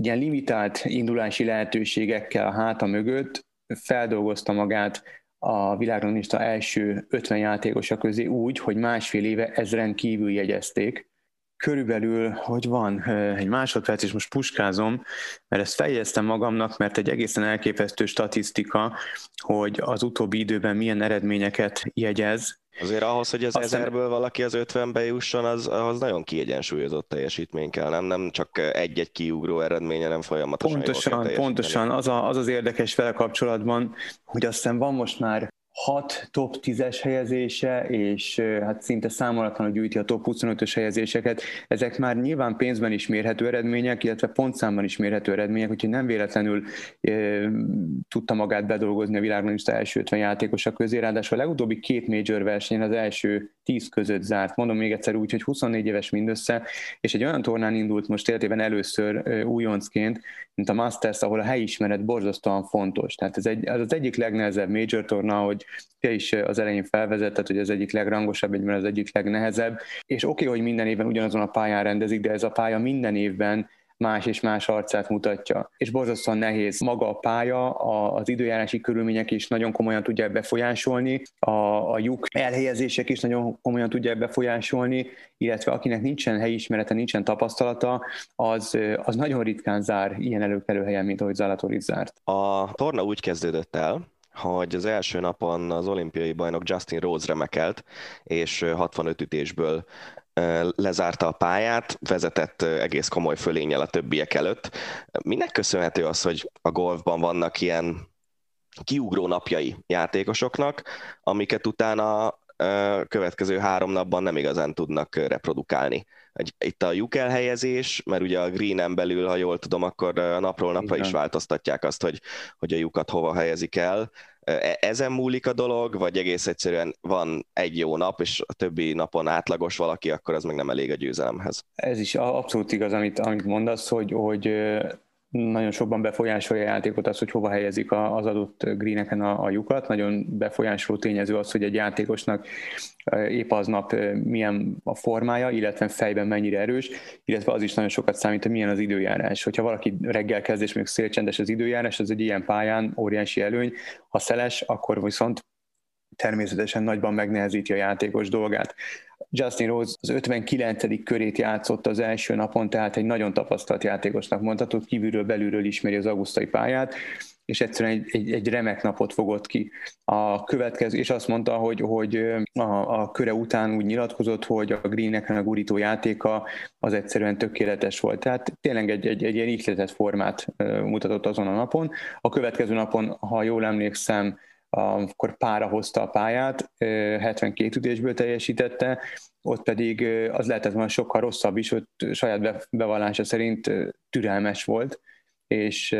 egy ilyen limitált indulási lehetőségekkel a háta mögött feldolgozta magát a világranglista első 50 játékosa közé úgy, hogy másfél éve ezren kívül jegyezték, körülbelül, hogy van egy másodperc, és most puskázom, mert ezt fejeztem magamnak, mert egy egészen elképesztő statisztika, hogy az utóbbi időben milyen eredményeket jegyez. Azért ahhoz, hogy az Aztán... ezerből valaki az 50-be jusson, az, az nagyon kiegyensúlyozott teljesítmény kell, nem, nem csak egy-egy kiugró eredménye, nem folyamatosan Pontosan, pontosan. Az, a, az az érdekes vele kapcsolatban, hogy aztán van most már hat top 10-es helyezése, és hát szinte számolatlanul gyűjti a top 25-ös helyezéseket. Ezek már nyilván pénzben is mérhető eredmények, illetve pontszámban is mérhető eredmények, úgyhogy nem véletlenül e, tudta magát bedolgozni a világon is első 50 játékosak közé, ráadásul a legutóbbi két major versenyen az első 10 között zárt. Mondom még egyszer úgy, hogy 24 éves mindössze, és egy olyan tornán indult most életében először e, újoncként, mint a Masters, ahol a helyismeret borzasztóan fontos. Tehát ez egy, az, az egyik legnehezebb major torna, hogy te is az elején felvezetted, hogy az egyik legrangosabb, egyben az egyik legnehezebb, és oké, okay, hogy minden évben ugyanazon a pályán rendezik, de ez a pálya minden évben más és más arcát mutatja. És borzasztóan nehéz maga a pálya, az időjárási körülmények is nagyon komolyan tudják befolyásolni, a, a lyuk elhelyezések is nagyon komolyan tudják befolyásolni, illetve akinek nincsen helyismerete, nincsen tapasztalata, az, az nagyon ritkán zár ilyen előkelő helyen, mint ahogy Zalatoris zárt. A torna úgy kezdődött el, hogy az első napon az olimpiai bajnok Justin Rose remekelt, és 65 ütésből lezárta a pályát, vezetett egész komoly fölényel a többiek előtt. Minek köszönhető az, hogy a golfban vannak ilyen kiugró napjai játékosoknak, amiket utána következő három napban nem igazán tudnak reprodukálni. Itt a lyuk elhelyezés, mert ugye a greenen belül, ha jól tudom, akkor napról napra Igen. is változtatják azt, hogy, hogy a lyukat hova helyezik el. E, ezen múlik a dolog, vagy egész egyszerűen van egy jó nap, és a többi napon átlagos valaki, akkor az meg nem elég a győzelemhez. Ez is abszolút igaz, amit, amit mondasz, hogy, hogy nagyon sokban befolyásolja a játékot az, hogy hova helyezik az adott greeneken a, a lyukat. Nagyon befolyásoló tényező az, hogy egy játékosnak épp aznap milyen a formája, illetve fejben mennyire erős, illetve az is nagyon sokat számít, hogy milyen az időjárás. Hogyha valaki reggel kezd, és még szélcsendes az időjárás, az egy ilyen pályán óriási előny. Ha szeles, akkor viszont természetesen nagyban megnehezíti a játékos dolgát. Justin Rose az 59. körét játszott az első napon, tehát egy nagyon tapasztalt játékosnak mondható, kívülről belülről ismeri az augusztai pályát, és egyszerűen egy, egy, egy remek napot fogott ki. A következő, és azt mondta, hogy, hogy a, a köre után úgy nyilatkozott, hogy a Greennek a gurító játéka az egyszerűen tökéletes volt. Tehát tényleg egy, egy, egy ilyen ihletett formát mutatott azon a napon. A következő napon, ha jól emlékszem, akkor pára hozta a pályát, 72 ütésből teljesítette, ott pedig az lehetett volna sokkal rosszabb is, hogy saját bevallása szerint türelmes volt, és,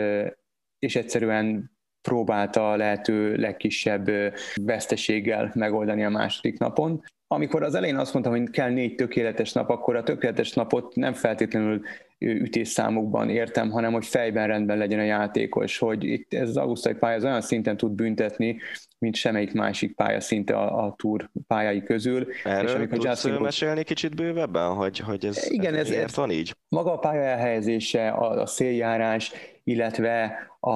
és egyszerűen próbálta a lehető legkisebb veszteséggel megoldani a második napon. Amikor az elején azt mondtam, hogy kell négy tökéletes nap, akkor a tökéletes napot nem feltétlenül ütésszámokban értem, hanem hogy fejben rendben legyen a játékos, hogy itt ez az augusztai pálya az olyan szinten tud büntetni, mint semmelyik másik pálya szinte a, a túr pályái közül. Erről és amikor tudsz Justin mesélni kicsit bővebben, hogy, hogy ez, igen, ez, ez, van így? Maga a pálya elhelyezése, a, a széljárás, illetve a,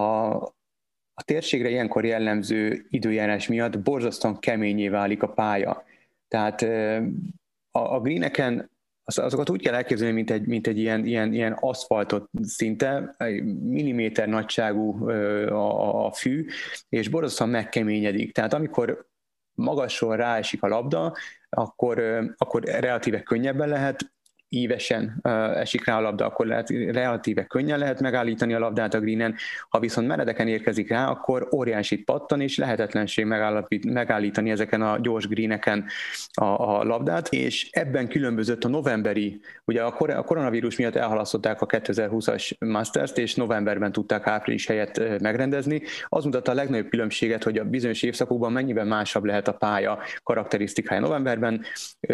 a térségre ilyenkor jellemző időjárás miatt borzasztóan keményé válik a pálya. Tehát a, a greeneken azokat úgy kell elképzelni, mint egy, mint egy ilyen, ilyen, ilyen aszfaltot szinte, milliméter nagyságú a, a fű, és borzasztóan megkeményedik. Tehát amikor magasról ráesik a labda, akkor, akkor relatíve könnyebben lehet ívesen esik rá a labda, akkor lehet, relatíve könnyen lehet megállítani a labdát a greenen, ha viszont meredeken érkezik rá, akkor óriásit pattan, és lehetetlenség megállítani ezeken a gyors greeneken a, a labdát, és ebben különbözött a novemberi, ugye a, kor- a koronavírus miatt elhalasztották a 2020-as Masters-t, és novemberben tudták április helyett megrendezni. Az mutatta a legnagyobb különbséget, hogy a bizonyos évszakokban mennyiben másabb lehet a pálya karakterisztikája novemberben,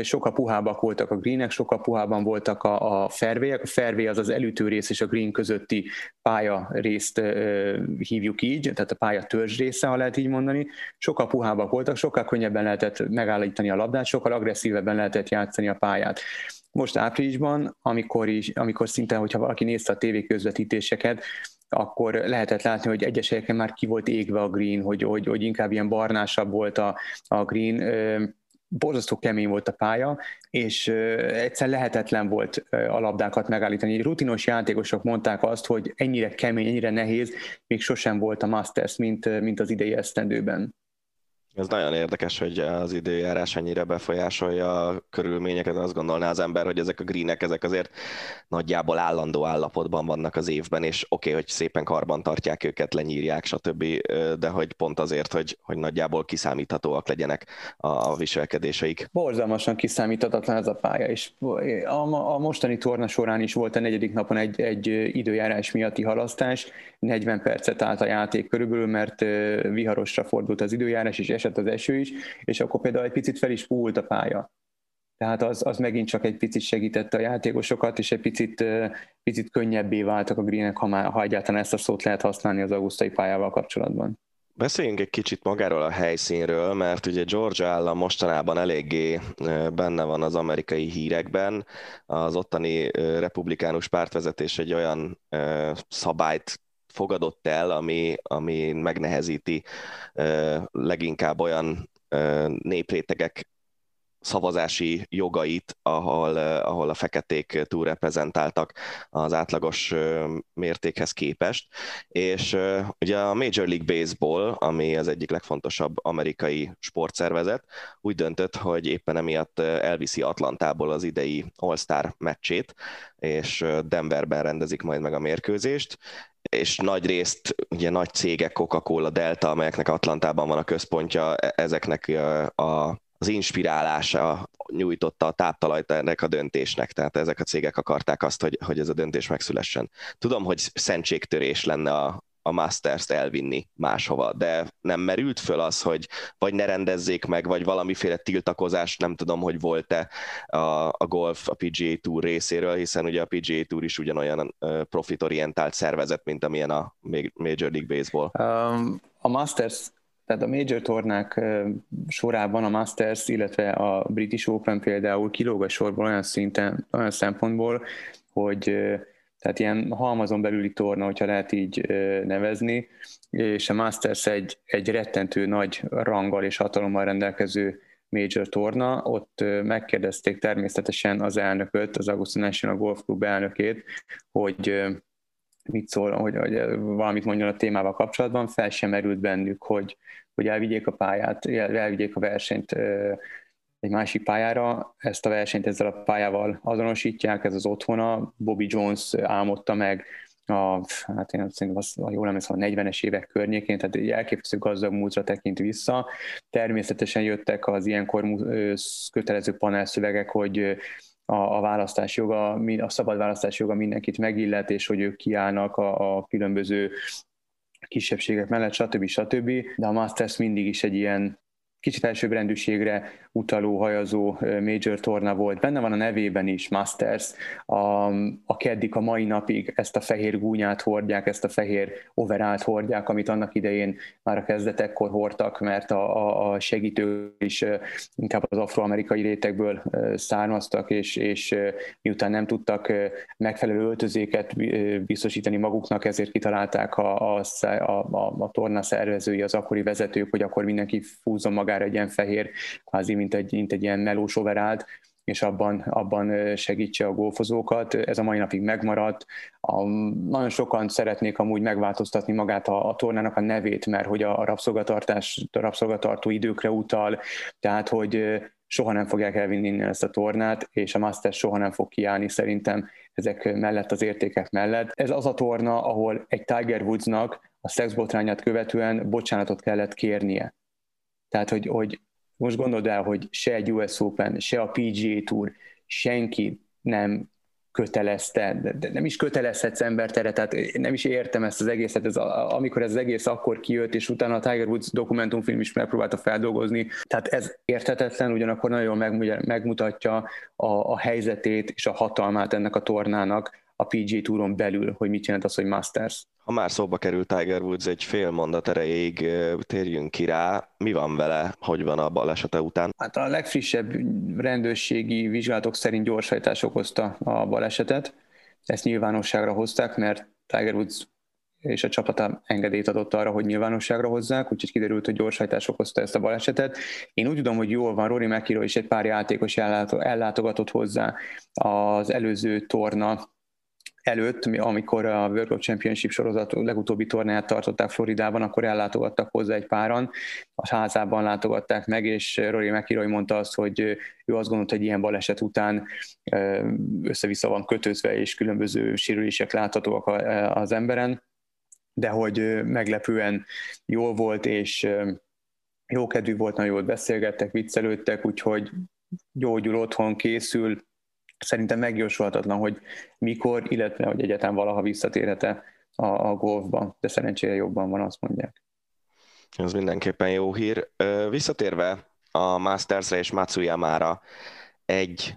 sokkal puhábbak voltak a greenek, sokkal puhában voltak a, a fervélyek. A fervé az az elütő rész és a green közötti pálya részt ö, hívjuk így, tehát a pálya törzs része, ha lehet így mondani. Sokkal puhábbak voltak, sokkal könnyebben lehetett megállítani a labdát, sokkal agresszívebben lehetett játszani a pályát. Most áprilisban, amikor, is, amikor szinte, hogyha valaki nézte a tévéközvetítéseket, akkor lehetett látni, hogy egyes helyeken már ki volt égve a green, hogy, hogy, hogy inkább ilyen barnásabb volt a, a green borzasztó kemény volt a pálya, és egyszer lehetetlen volt a labdákat megállítani. Rutinos játékosok mondták azt, hogy ennyire kemény, ennyire nehéz, még sosem volt a Masters, mint, mint az idei esztendőben. Ez nagyon érdekes, hogy az időjárás ennyire befolyásolja a körülményeket. Azt gondolná az ember, hogy ezek a greenek, ezek azért nagyjából állandó állapotban vannak az évben, és oké, okay, hogy szépen karban tartják őket, lenyírják, stb., de hogy pont azért, hogy, hogy nagyjából kiszámíthatóak legyenek a viselkedéseik. Borzalmasan kiszámíthatatlan ez a pálya, és a, a mostani torna során is volt a negyedik napon egy, egy időjárás miatti halasztás, 40 percet állt a játék körülbelül, mert viharosra fordult az időjárás, és esett az eső is, és akkor például egy picit fel is púlt a pálya. Tehát az, az megint csak egy picit segítette a játékosokat, és egy picit, picit könnyebbé váltak a greenek, ha, már, ha egyáltalán ezt a szót lehet használni az augusztai pályával kapcsolatban. Beszéljünk egy kicsit magáról a helyszínről, mert ugye Georgia állam mostanában eléggé benne van az amerikai hírekben. Az ottani republikánus pártvezetés egy olyan szabályt fogadott el, ami, ami megnehezíti leginkább olyan néprétegek szavazási jogait, ahol, ahol a feketék túlreprezentáltak az átlagos mértékhez képest. És ugye a Major League Baseball, ami az egyik legfontosabb amerikai sportszervezet, úgy döntött, hogy éppen emiatt elviszi Atlantából az idei All-Star meccsét, és Denverben rendezik majd meg a mérkőzést, és nagy részt ugye nagy cégek, Coca-Cola, Delta, amelyeknek Atlantában van a központja, e-, ezeknek a az inspirálása nyújtotta a táptalajt ennek a döntésnek, tehát ezek a cégek akarták azt, hogy, hogy ez a döntés megszülessen. Tudom, hogy szentségtörés lenne a, a Masters-t elvinni máshova, de nem merült föl az, hogy vagy ne rendezzék meg, vagy valamiféle tiltakozás, nem tudom, hogy volt-e a, a golf a PGA Tour részéről, hiszen ugye a PGA Tour is ugyanolyan profitorientált szervezet, mint amilyen a Major League Baseball. Um, a Masters tehát a major tornák sorában a Masters, illetve a British Open például kilóg a sorból olyan szinten, olyan szempontból, hogy tehát ilyen halmazon belüli torna, hogyha lehet így nevezni, és a Masters egy, egy rettentő nagy ranggal és hatalommal rendelkező major torna, ott megkérdezték természetesen az elnököt, az Augusta National Golf Club elnökét, hogy mit szól, hogy, hogy valamit mondjon a témával kapcsolatban, fel sem merült bennük, hogy, hogy elvigyék a pályát, elvigyék a versenyt egy másik pályára. Ezt a versenyt ezzel a pályával azonosítják, ez az otthona. Bobby Jones álmodta meg a, hát én szerintem az, ha jól emlékszem, a 40-es évek környékén, tehát egy elképesztő gazdag múltra tekint vissza. Természetesen jöttek az ilyenkor kötelező panelszövegek, hogy a, a választás joga, a szabad választás joga mindenkit megillet, és hogy ők kiállnak a, a különböző kisebbségek mellett, stb. stb. De a Masters mindig is egy ilyen kicsit elsőbbrendűségre utaló, hajazó major torna volt. Benne van a nevében is, Masters, a, a keddik a mai napig ezt a fehér gúnyát hordják, ezt a fehér overált hordják, amit annak idején már a kezdetekkor hordtak, mert a, a, a segítő is inkább az afroamerikai rétegből származtak, és, és miután nem tudtak megfelelő öltözéket biztosítani maguknak, ezért kitalálták a, a, a, a torna szervezői, az akkori vezetők, hogy akkor mindenki fúzzon magára egy ilyen fehér, kvázi mint egy, mint egy ilyen melós overált, és abban, abban segítse a golfozókat. Ez a mai napig megmaradt. A, nagyon sokan szeretnék amúgy megváltoztatni magát a, a tornának a nevét, mert hogy a, a rabszolgatartás, a rabszolgatartó időkre utal, tehát hogy soha nem fogják elvinni innen ezt a tornát, és a Masters soha nem fog kiállni szerintem ezek mellett, az értékek mellett. Ez az a torna, ahol egy Tiger Woodsnak a szexbotrányát követően bocsánatot kellett kérnie. Tehát, hogy, hogy most gondold el, hogy se egy US Open, se a PGA Tour, senki nem kötelezte, de, nem is kötelezhetsz embert tehát nem is értem ezt az egészet, ez a, amikor ez az egész akkor kijött, és utána a Tiger Woods dokumentumfilm is megpróbálta feldolgozni, tehát ez érthetetlen, ugyanakkor nagyon megmutatja a, a helyzetét és a hatalmát ennek a tornának a PGA Touron belül, hogy mit jelent az, hogy Masters. Ha már szóba került Tiger Woods egy fél mondat erejéig, térjünk ki rá. Mi van vele, hogy van a balesete után? Hát a legfrissebb rendőrségi vizsgálatok szerint gyorshajtás okozta a balesetet. Ezt nyilvánosságra hozták, mert Tiger Woods és a csapata engedélyt adott arra, hogy nyilvánosságra hozzák, úgyhogy kiderült, hogy gyorshajtás okozta ezt a balesetet. Én úgy tudom, hogy jól van, Rory McIlroy és egy pár játékos ellátogatott hozzá az előző torna előtt, amikor a World Cup Championship sorozat legutóbbi tornáját tartották Floridában, akkor ellátogattak hozzá egy páran, a házában látogatták meg, és Rory McIlroy mondta azt, hogy ő azt gondolta, hogy ilyen baleset után össze-vissza van kötözve, és különböző sérülések láthatóak az emberen, de hogy meglepően jól volt, és jó kedvű volt, nagyon jól beszélgettek, viccelődtek, úgyhogy gyógyul otthon, készül, szerintem megjósolhatatlan, hogy mikor, illetve hogy egyetem valaha visszatérhet-e a, a golfban, de szerencsére jobban van, azt mondják. Ez mindenképpen jó hír. Visszatérve a Mastersre és Matsuyama-ra, egy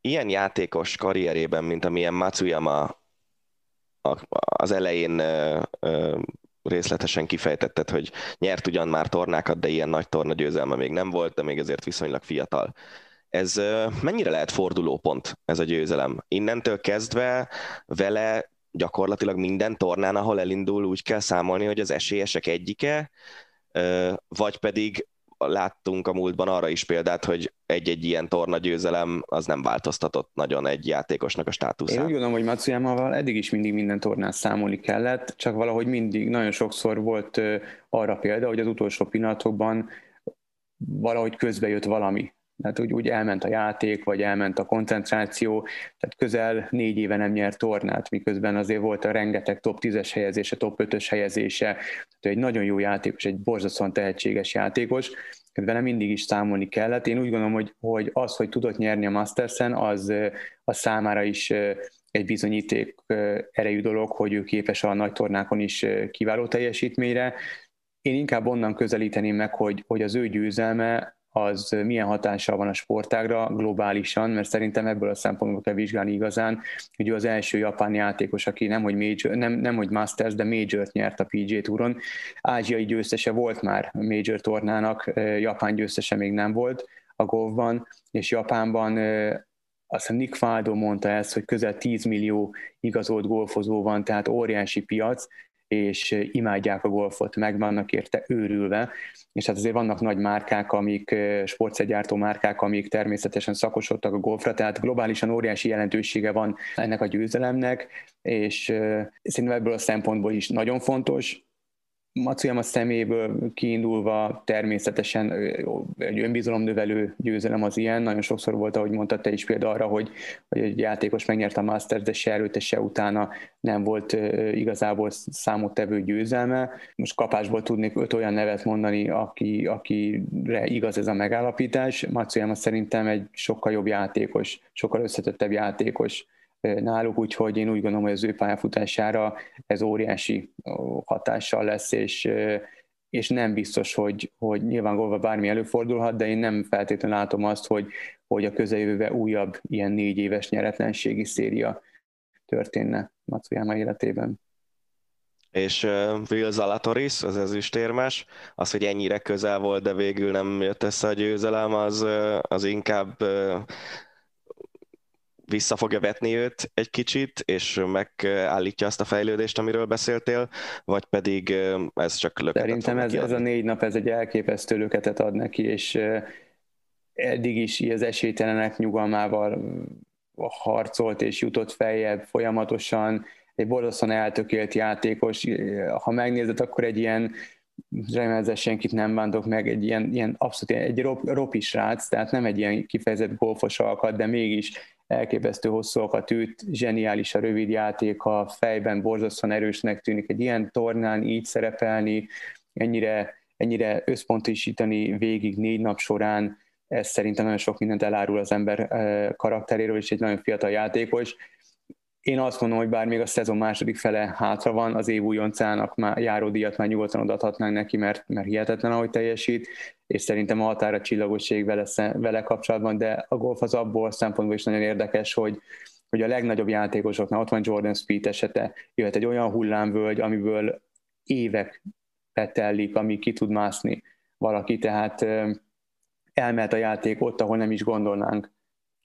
ilyen játékos karrierében, mint amilyen Matsuyama az elején részletesen kifejtetted, hogy nyert ugyan már tornákat, de ilyen nagy torna győzelme még nem volt, de még ezért viszonylag fiatal. Ez mennyire lehet fordulópont ez a győzelem? Innentől kezdve vele gyakorlatilag minden tornán, ahol elindul, úgy kell számolni, hogy az esélyesek egyike, vagy pedig láttunk a múltban arra is példát, hogy egy-egy ilyen torna győzelem az nem változtatott nagyon egy játékosnak a státuszát. Én úgy gondolom, hogy Matsuyama-val eddig is mindig minden tornán számolni kellett, csak valahogy mindig, nagyon sokszor volt arra példa, hogy az utolsó pillanatokban valahogy közbe jött valami. Tehát úgy, úgy elment a játék, vagy elment a koncentráció, tehát közel négy éve nem nyert tornát, miközben azért volt a rengeteg top 10-es helyezése, top 5-ös helyezése, tehát egy nagyon jó játékos, egy borzasztóan tehetséges játékos, vele mindig is számolni kellett. Én úgy gondolom, hogy, hogy az, hogy tudott nyerni a Mastersen, az, az számára is egy bizonyíték erejű dolog, hogy ő képes a nagy tornákon is kiváló teljesítményre. Én inkább onnan közelíteném meg, hogy, hogy az ő győzelme az milyen hatással van a sportágra globálisan, mert szerintem ebből a szempontból kell vizsgálni igazán, hogy ő az első japán játékos, aki nem hogy, major, nem, nem hogy Masters, de Major-t nyert a PGA Touron. Ázsiai győztese volt már Major tornának, Japán győztese még nem volt a golfban, és Japánban azt hiszem Nick Faldo mondta ezt, hogy közel 10 millió igazolt golfozó van, tehát óriási piac, és imádják a golfot, meg vannak érte őrülve, és hát azért vannak nagy márkák, amik, sportszergyártó márkák, amik természetesen szakosodtak a golfra, tehát globálisan óriási jelentősége van ennek a győzelemnek, és szerintem ebből a szempontból is nagyon fontos, Matsuyama szeméből kiindulva természetesen egy önbizalomnövelő győzelem az ilyen. Nagyon sokszor volt, ahogy mondtad te is példa arra, hogy, hogy egy játékos megnyerte a Masters, de se előtte, se utána nem volt igazából számottevő győzelme. Most kapásból tudnék öt olyan nevet mondani, aki, akire igaz ez a megállapítás. Matsuyama szerintem egy sokkal jobb játékos, sokkal összetettebb játékos náluk, úgyhogy én úgy gondolom, hogy az ő pályafutására ez óriási hatással lesz, és, és nem biztos, hogy, hogy nyilván golva bármi előfordulhat, de én nem feltétlenül látom azt, hogy, hogy a közeljövőben újabb ilyen négy éves nyeretlenségi széria történne Matsuyama életében. És uh, Will Zalatoris, az ezüstérmes, az, hogy ennyire közel volt, de végül nem jött össze a győzelem, az, az inkább uh, vissza fogja vetni őt egy kicsit, és megállítja azt a fejlődést, amiről beszéltél, vagy pedig ez csak löketet Szerintem ez, ez a négy nap, ez egy elképesztő löketet ad neki, és eddig is az esélytelenek nyugalmával harcolt és jutott feljebb folyamatosan, egy borzasztóan eltökélt játékos. Ha megnézed, akkor egy ilyen remélem senkit nem bántok meg, egy ilyen, ilyen abszolút egy rop, ropi srác, tehát nem egy ilyen kifejezett golfos alkat, de mégis elképesztő hosszúakat üt, zseniális a rövid a fejben borzasztóan erősnek tűnik egy ilyen tornán így szerepelni, ennyire, ennyire összpontosítani végig négy nap során, ez szerintem nagyon sok mindent elárul az ember karakteréről, és egy nagyon fiatal játékos, én azt mondom, hogy bár még a szezon második fele hátra van, az év újoncának már járó díjat már nyugodtan odaadhatnánk neki, mert, mert hihetetlen, ahogy teljesít, és szerintem a határa csillagosség vele, vele kapcsolatban, de a golf az abból szempontból is nagyon érdekes, hogy, hogy a legnagyobb játékosoknál, ott van Jordan Speed esete, jöhet egy olyan hullámvölgy, amiből évek petellik, ami ki tud mászni valaki, tehát elmehet a játék ott, ahol nem is gondolnánk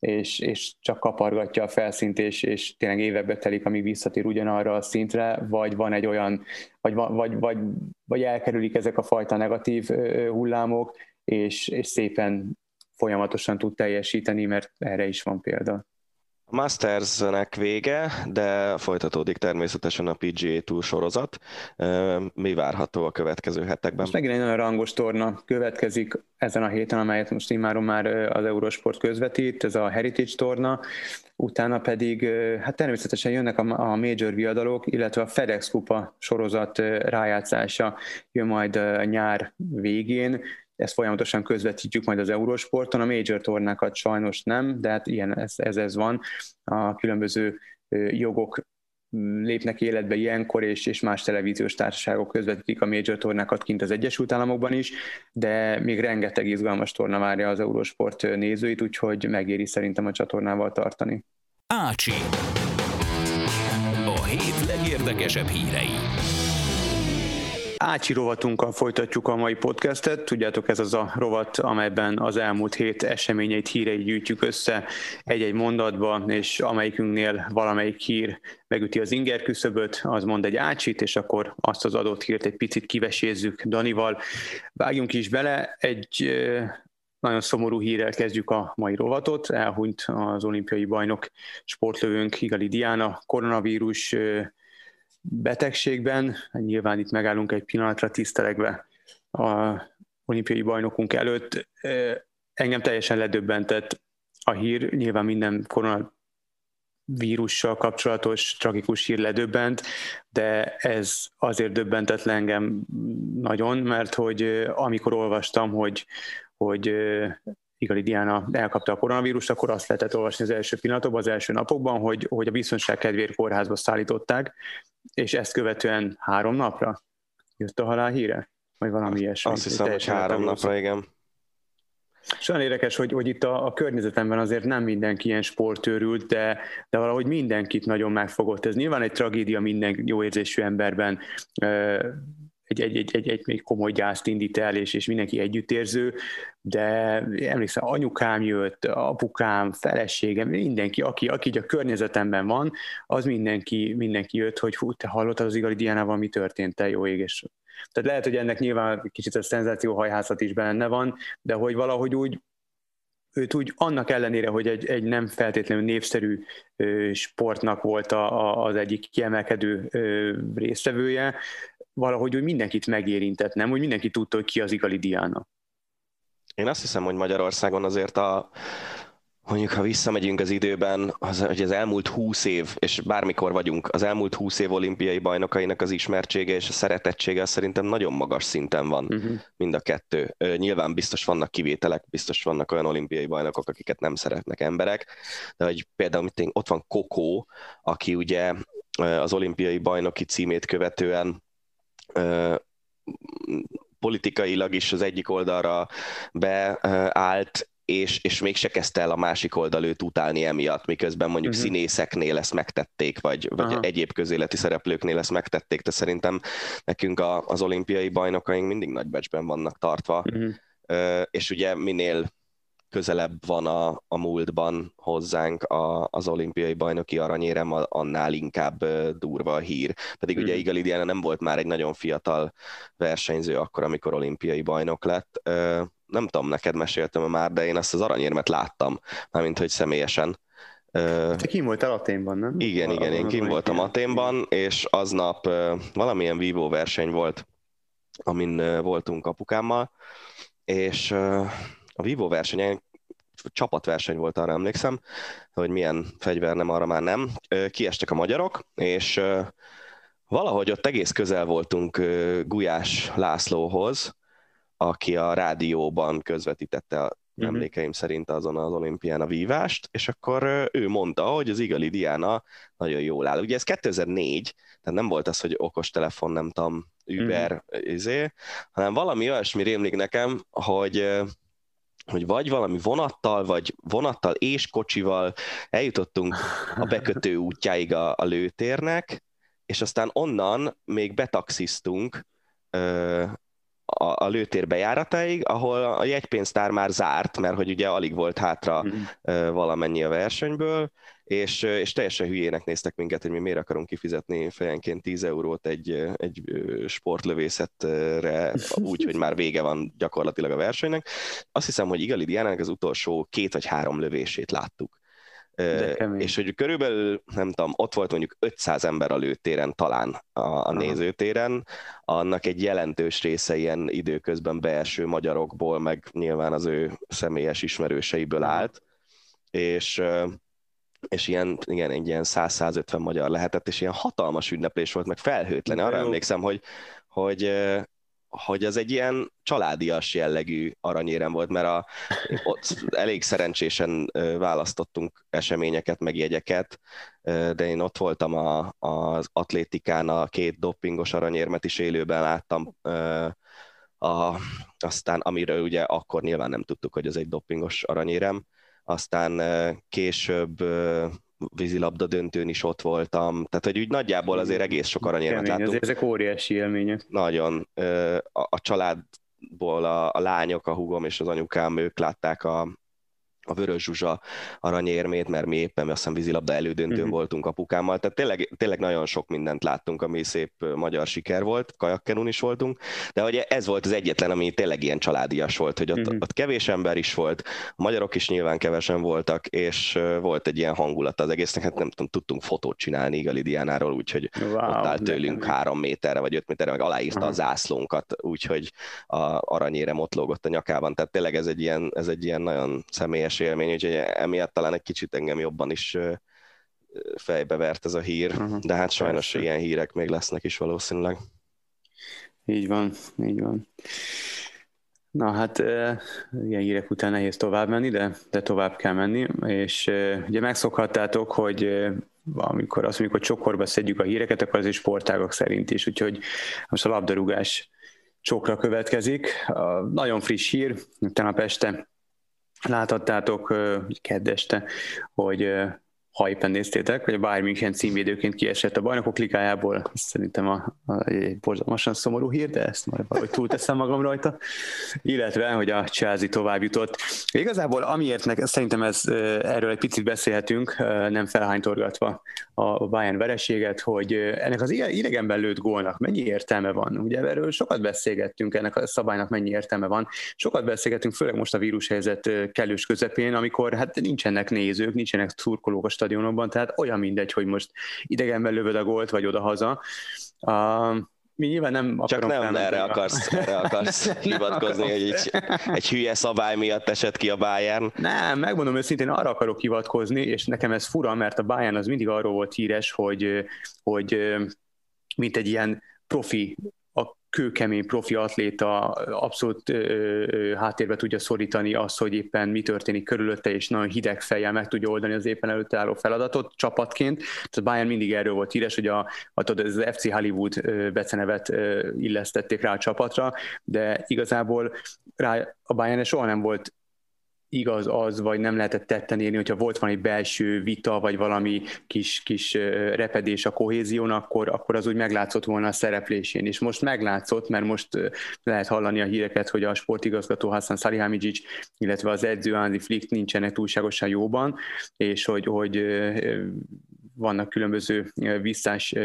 és, és csak kapargatja a felszínt, és, és tényleg évekbe telik, amíg visszatér ugyanarra a szintre, vagy van egy olyan, vagy, vagy, vagy, vagy elkerülik ezek a fajta negatív hullámok, és, és szépen folyamatosan tud teljesíteni, mert erre is van példa. Mastersnek vége, de folytatódik természetesen a PGA Tour sorozat. Mi várható a következő hetekben? Most megint egy nagyon rangos torna következik ezen a héten, amelyet most immáron már az Eurosport közvetít, ez a Heritage torna, utána pedig hát természetesen jönnek a major viadalok, illetve a FedEx Kupa sorozat rájátszása jön majd nyár végén, ezt folyamatosan közvetítjük majd az Eurosporton, a major tornákat sajnos nem, de hát ilyen ez, ez, ez van. A különböző jogok lépnek életbe ilyenkor, és, és más televíziós társaságok közvetítik a major tornákat kint az Egyesült Államokban is, de még rengeteg izgalmas torna várja az Eurosport nézőit, úgyhogy megéri szerintem a csatornával tartani. Ácsi. A hét legérdekesebb hírei. Ácsi rovatunkkal folytatjuk a mai podcastet. Tudjátok, ez az a rovat, amelyben az elmúlt hét eseményeit, híreit gyűjtjük össze egy-egy mondatba, és amelyikünknél valamelyik hír megüti az inger küszöböt, az mond egy ácsit, és akkor azt az adott hírt egy picit kivesézzük Danival. Vágjunk is bele, egy nagyon szomorú hírrel kezdjük a mai rovatot. Elhunyt az olimpiai bajnok sportlövőnk Igali Diana, koronavírus betegségben. Nyilván itt megállunk egy pillanatra tisztelegve a olimpiai bajnokunk előtt. Engem teljesen ledöbbentett a hír, nyilván minden koronavírussal kapcsolatos tragikus hír ledöbbent, de ez azért döbbentett le engem nagyon, mert hogy amikor olvastam, hogy, hogy Igali Diana elkapta a koronavírust, akkor azt lehetett olvasni az első pillanatokban, az első napokban, hogy, hogy a biztonság kedvéért kórházba szállították, és ezt követően három napra jött a halál híre? Vagy valami ilyesmi. Azt hiszem, hogy három napra, igen. És olyan érdekes, hogy, hogy itt a, a környezetemben azért nem mindenki ilyen sportőrült, de, de valahogy mindenkit nagyon megfogott. Ez nyilván egy tragédia minden jó érzésű emberben egy, egy, egy, egy, egy még komoly gyászt indít el, és, és mindenki együttérző, de emlékszem, anyukám jött, apukám, feleségem, mindenki, aki, aki a környezetemben van, az mindenki, mindenki jött, hogy hú, te hallottad az Igali Diánával, mi történt, te jó ég, és tehát lehet, hogy ennek nyilván kicsit a szenzációhajhászat is benne van, de hogy valahogy úgy őt úgy annak ellenére, hogy egy, egy nem feltétlenül népszerű sportnak volt a, a, az egyik kiemelkedő résztvevője, valahogy úgy mindenkit megérintett, nem? Hogy mindenki tudta, hogy ki az Igali Diana. Én azt hiszem, hogy Magyarországon azért a, mondjuk ha visszamegyünk az időben, az, hogy az elmúlt húsz év, és bármikor vagyunk, az elmúlt húsz év olimpiai bajnokainak az ismertsége és a szeretettsége az szerintem nagyon magas szinten van uh-huh. mind a kettő. Nyilván biztos vannak kivételek, biztos vannak olyan olimpiai bajnokok, akiket nem szeretnek emberek, de hogy például ott van Kokó, aki ugye az olimpiai bajnoki címét követően politikailag is az egyik oldalra beállt, és, és mégse kezdte el a másik oldal őt utálni emiatt, miközben mondjuk uh-huh. színészeknél ezt megtették, vagy, vagy egyéb közéleti szereplőknél ezt megtették, de szerintem nekünk a, az olimpiai bajnokaink mindig nagybecsben vannak tartva, uh-huh. és ugye minél közelebb van a, a múltban hozzánk a, az olimpiai bajnoki aranyérem, annál inkább durva a hír. Pedig mm. ugye mhm. Igali Diana nem volt már egy nagyon fiatal versenyző akkor, amikor olimpiai bajnok lett. Nem tudom, neked meséltem már, de én azt az aranyérmet láttam, mármint hogy személyesen. Te kim voltál Aténban, nem? Igen, igen, én kim voltam Aténban, és aznap valamilyen vívó verseny volt, amin voltunk apukámmal, és a Vivo versenyen csapatverseny volt, arra emlékszem, hogy milyen fegyver nem, arra már nem. Kiestek a magyarok, és valahogy ott egész közel voltunk Gulyás Lászlóhoz, aki a rádióban közvetítette a uh-huh. emlékeim szerint azon az olimpián a vívást, és akkor ő mondta, hogy az Igali Diana nagyon jól áll. Ugye ez 2004, tehát nem volt az, hogy okos telefon, nem tudom, Uber, uh-huh. izé, hanem valami olyasmi rémlik nekem, hogy hogy vagy valami vonattal, vagy vonattal és kocsival eljutottunk a bekötő útjáig a, a lőtérnek, és aztán onnan még betaxiztunk ö, a, a lőtér bejáratáig, ahol a jegypénztár már zárt, mert hogy ugye alig volt hátra mm. valamennyi a versenyből, és, és teljesen hülyének néztek minket, hogy mi miért akarunk kifizetni fejenként 10 eurót egy, egy sportlövészetre, úgy, hogy már vége van gyakorlatilag a versenynek. Azt hiszem, hogy Igali Diánának az utolsó két vagy három lövését láttuk. És hogy körülbelül, nem tudom, ott volt mondjuk 500 ember a lőtéren talán a, a nézőtéren, annak egy jelentős része ilyen időközben beeső magyarokból, meg nyilván az ő személyes ismerőseiből állt, és és ilyen, igen, egy ilyen 100-150 magyar lehetett, és ilyen hatalmas ünneplés volt, meg felhőtlen. Arra Jó. emlékszem, hogy, hogy, hogy az egy ilyen családias jellegű aranyérem volt, mert a, ott elég szerencsésen választottunk eseményeket, meg jegyeket, de én ott voltam a, az atlétikán, a két doppingos aranyérmet is élőben láttam, a, aztán amiről ugye akkor nyilván nem tudtuk, hogy ez egy doppingos aranyérem, aztán később vízilabda döntőn is ott voltam, tehát hogy úgy nagyjából azért egész sok aranyérmet láttunk. Azért ezek óriási élmények. Nagyon. A, a családból a, a lányok, a hugom és az anyukám, ők látták a, a Vörös Zsuzsa aranyérmét, mert mi éppen azt hiszem vízilabda elődöntőn uh-huh. voltunk apukámmal, tehát tényleg, tényleg nagyon sok mindent láttunk, ami szép magyar siker volt, kajakkenun is voltunk, de hogy ez volt az egyetlen, ami tényleg ilyen családias volt, hogy ott, uh-huh. ott kevés ember is volt, a magyarok is nyilván kevesen voltak, és volt egy ilyen hangulat az egésznek, hát nem tudom, tudtunk fotót csinálni Igali Diánáról, úgyhogy wow, ott állt tőlünk három méterre vagy öt méterre, meg aláírta uh-huh. a zászlónkat, úgyhogy a aranyére motlógott a nyakában, tehát tényleg ez egy ilyen, ez egy ilyen nagyon személyes személyes élmény, úgyhogy emiatt talán egy kicsit engem jobban is fejbe vert ez a hír, uh-huh. de hát sajnos Persze. ilyen hírek még lesznek is valószínűleg. Így van, így van. Na hát ilyen hírek után nehéz tovább menni, de, de tovább kell menni, és ugye megszokhattátok, hogy amikor azt mondjuk, hogy csokorba szedjük a híreket, akkor az is sportágok szerint is, úgyhogy most a labdarúgás csokra következik. A nagyon friss hír, tegnap este láthattátok kedd hogy ha éppen néztétek, hogy a Bayern München címvédőként kiesett a bajnokok ligájából, szerintem a, a, egy borzalmasan szomorú hír, de ezt majd valahogy túlteszem magam rajta, illetve, hogy a Chelsea tovább jutott. Igazából amiért nek, szerintem ez, erről egy picit beszélhetünk, nem felhánytorgatva a Bayern vereséget, hogy ennek az idegenben lőtt gólnak mennyi értelme van. Ugye erről sokat beszélgettünk, ennek a szabálynak mennyi értelme van. Sokat beszélgettünk, főleg most a vírushelyzet kellős közepén, amikor hát nincsenek nézők, nincsenek szurkolók a stadionokban, tehát olyan mindegy, hogy most idegenben lövöd a gólt, vagy oda-haza. Uh, mi nyilván nem Csak nem erre akarsz, erre akarsz nem, hivatkozni, hogy egy, egy hülye szabály miatt esett ki a Bayern. Nem, megmondom őszintén, arra akarok hivatkozni, és nekem ez fura, mert a Bayern az mindig arról volt híres, hogy, hogy mint egy ilyen profi kőkemény profi atléta abszolút ö, ö, háttérbe tudja szorítani azt, hogy éppen mi történik körülötte, és nagyon hideg fejjel meg tudja oldani az éppen előtte álló feladatot csapatként. Tehát a Bayern mindig erről volt híres, hogy a, a, az FC Hollywood becenevet illesztették rá a csapatra, de igazából rá a Bayern soha nem volt igaz az, vagy nem lehetett tetten érni, hogyha volt valami belső vita, vagy valami kis, kis repedés a kohézión, akkor, akkor az úgy meglátszott volna a szereplésén. És most meglátszott, mert most lehet hallani a híreket, hogy a sportigazgató Hassan Salihamidzic, illetve az edző Andy Flick nincsenek túlságosan jóban, és hogy, hogy vannak különböző visszás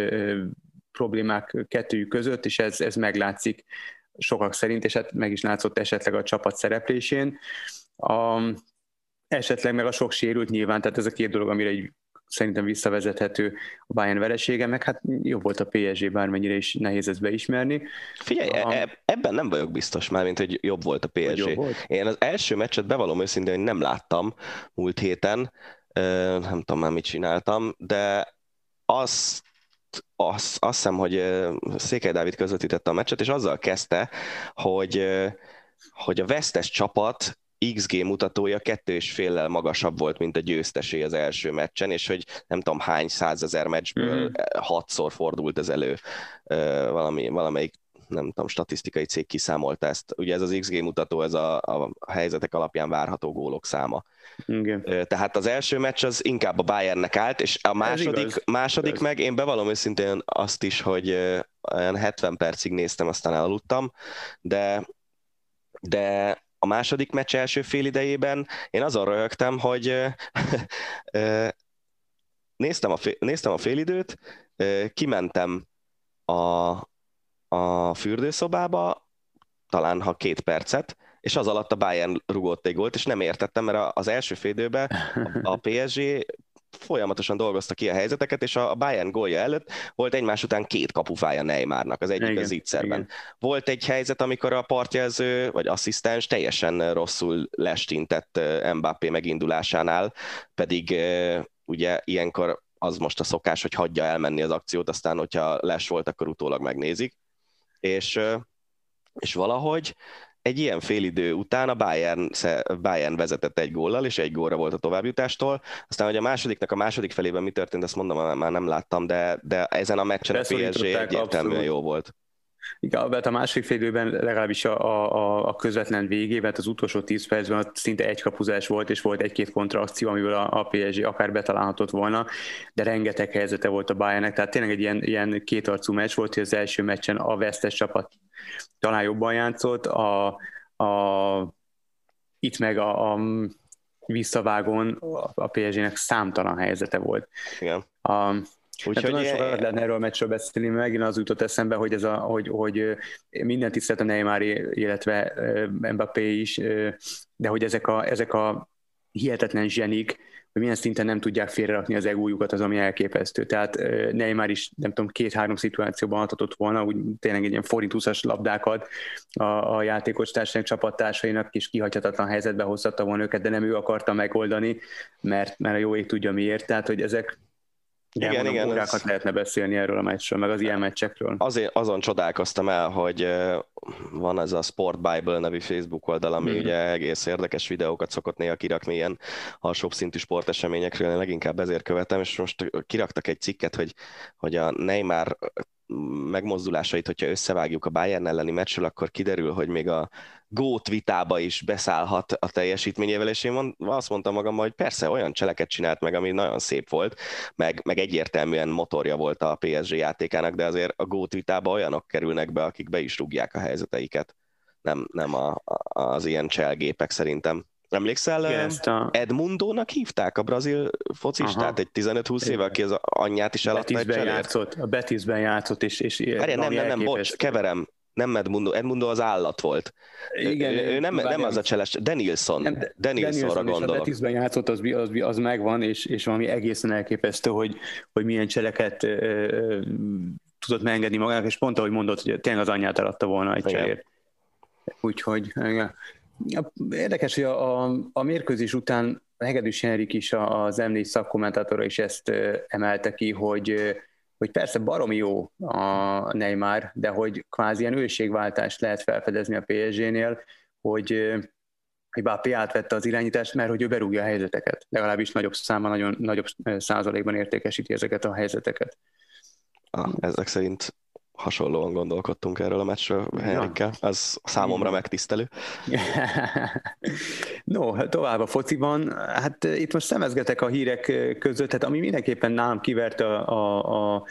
problémák kettőjük között, és ez, ez meglátszik sokak szerint, és hát meg is látszott esetleg a csapat szereplésén. A, esetleg meg a sok sérült nyilván, tehát ez a két dolog, amire egy szerintem visszavezethető a Bayern veresége, meg hát jobb volt a PSG, bármennyire is nehéz ezt beismerni. Figyelj. E- ebben nem vagyok biztos már, mint hogy jobb volt a PSG. Volt? Én az első meccset bevallom őszintén, hogy nem láttam múlt héten, nem tudom már mit csináltam, de azt azt, azt hiszem, hogy Székely Dávid közvetítette a meccset, és azzal kezdte, hogy, hogy a vesztes csapat XG mutatója kettő és féllel magasabb volt, mint a győztesé az első meccsen, és hogy nem tudom hány százezer meccsből mm-hmm. hatszor fordult ez elő valami, valamelyik nem tudom, statisztikai cég kiszámolta ezt. Ugye ez az XG mutató, ez a, a helyzetek alapján várható gólok száma. Igen. Tehát az első meccs az inkább a Bayernnek állt, és a második, második meg, én bevallom őszintén azt is, hogy olyan 70 percig néztem, aztán elaludtam, de de második meccs első fél idejében én azon röhögtem, hogy néztem, a fél, néztem a félidőt, kimentem a, a fürdőszobába, talán ha két percet, és az alatt a Bayern rugott egy gólt, és nem értettem, mert az első félidőben a PSG folyamatosan dolgozta ki a helyzeteket, és a Bayern gólja előtt volt egymás után két kapufája Neymarnak, az egyik igen, az Itzerben. Volt egy helyzet, amikor a partjelző, vagy asszisztens teljesen rosszul lestintett Mbappé megindulásánál, pedig ugye ilyenkor az most a szokás, hogy hagyja elmenni az akciót, aztán hogyha les volt, akkor utólag megnézik. És, és valahogy egy ilyen félidő után a Bayern, Bayern vezetett egy góllal, és egy gólra volt a továbbjutástól. Aztán, hogy a másodiknak a második felében mi történt, azt mondom, már nem láttam, de, de ezen a meccsen a PSG egyértelműen jó volt. Igen, mert a másik fél időben legalábbis a, a, a közvetlen végében, az utolsó 10 percben szinte egy kapuzás volt, és volt egy-két kontrakció, amiből a, a PSG akár betalálhatott volna, de rengeteg helyzete volt a Bayernnek, tehát tényleg egy ilyen, ilyen kétarcú meccs volt, hogy az első meccsen a vesztes csapat talán jobban játszott, a, a, itt meg a, a visszavágón a PSG-nek számtalan helyzete volt. Igen. A, Úgyhogy nagyon sokat lehetne erről a meccsről beszélni, megint az jutott eszembe, hogy, ez a, hogy, hogy minden tisztelt a Neymar, illetve Mbappé is, de hogy ezek a, ezek a hihetetlen zsenik, hogy milyen szinten nem tudják félrerakni az egójukat, az, ami elképesztő. Tehát Neymar is, nem tudom, két-három szituációban adhatott volna, úgy tényleg egy ilyen forintuszas labdákat a, a játékos társadalmi csapattársainak is kihagyhatatlan helyzetbe hozhatta volna őket, de nem ő akarta megoldani, mert, mert a jó ég tudja miért. Tehát, hogy ezek, igen, igen, igen, órákat ez... lehetne beszélni erről a meccsről, meg az ilyen meccsekről. Azért azon csodálkoztam el, hogy van ez a Sport Bible nevű Facebook oldal, ami mm-hmm. ugye egész érdekes videókat szokott néha kirakni ilyen alsóbb szintű sporteseményekről, én leginkább ezért követem, és most kiraktak egy cikket, hogy, hogy a Neymar megmozdulásait, hogyha összevágjuk a Bayern elleni meccsről, akkor kiderül, hogy még a gót vitába is beszállhat a teljesítményével, és én azt mondtam magammal, hogy persze olyan cseleket csinált meg, ami nagyon szép volt, meg, meg egyértelműen motorja volt a PSG játékának, de azért a gót vitába olyanok kerülnek be, akik be is rúgják a helyzeteiket, nem, nem a, a, az ilyen cselgépek szerintem. Emlékszel, Igen, a... Edmundónak hívták a brazil focistát, egy 15-20 éve, aki az anyját is eladta egy játszott, A Betisben játszott, és, és Várja, nem, nem, nem, bocs, keverem, nem Edmundo, Edmundo az állat volt. Igen, ő, ő nem, nem az a cseles, Denilson. Nem, de, Denilsonra gondolok. A Betisben játszott, az, az, az megvan, és, és valami egészen elképesztő, hogy, hogy milyen cseleket ö, ö, tudott megengedni magának, és pont ahogy mondott, hogy tényleg az anyját eladta volna egy cserér. Úgyhogy igen. Érdekes, hogy a, a, a mérkőzés után Hegedűs Henrik is, az M4 szakkommentátora is ezt emelte ki, hogy, hogy persze baromi jó a Neymar, de hogy kvázi ilyen őségváltást lehet felfedezni a PSG-nél, hogy Mbappé átvette az irányítást, mert hogy ő berúgja a helyzeteket. Legalábbis nagyobb száma, nagyon nagyobb százalékban értékesíti ezeket a helyzeteket. Ah, ezek szerint hasonlóan gondolkodtunk erről a meccsről Henrikkel. Ez számomra megtisztelő. no, tovább a fociban. Hát eh, itt most szemezgetek a hírek eh, között, hát ami mindenképpen nálam kivert a, a, a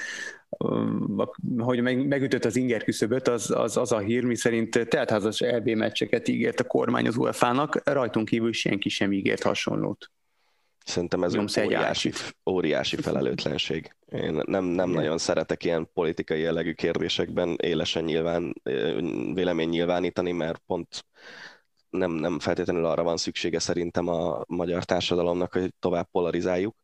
hogy megütött az inger küszöböt, az, az, az a hír, mi szerint teltházas EB meccseket ígért a kormány az UEFA-nak, rajtunk kívül senki sem ígért hasonlót. Szerintem ez óriási, óriási felelőtlenség. Én nem, nem nagyon szeretek ilyen politikai jellegű kérdésekben élesen nyilván, vélemény nyilvánítani, mert pont nem, nem feltétlenül arra van szüksége szerintem a magyar társadalomnak, hogy tovább polarizáljuk,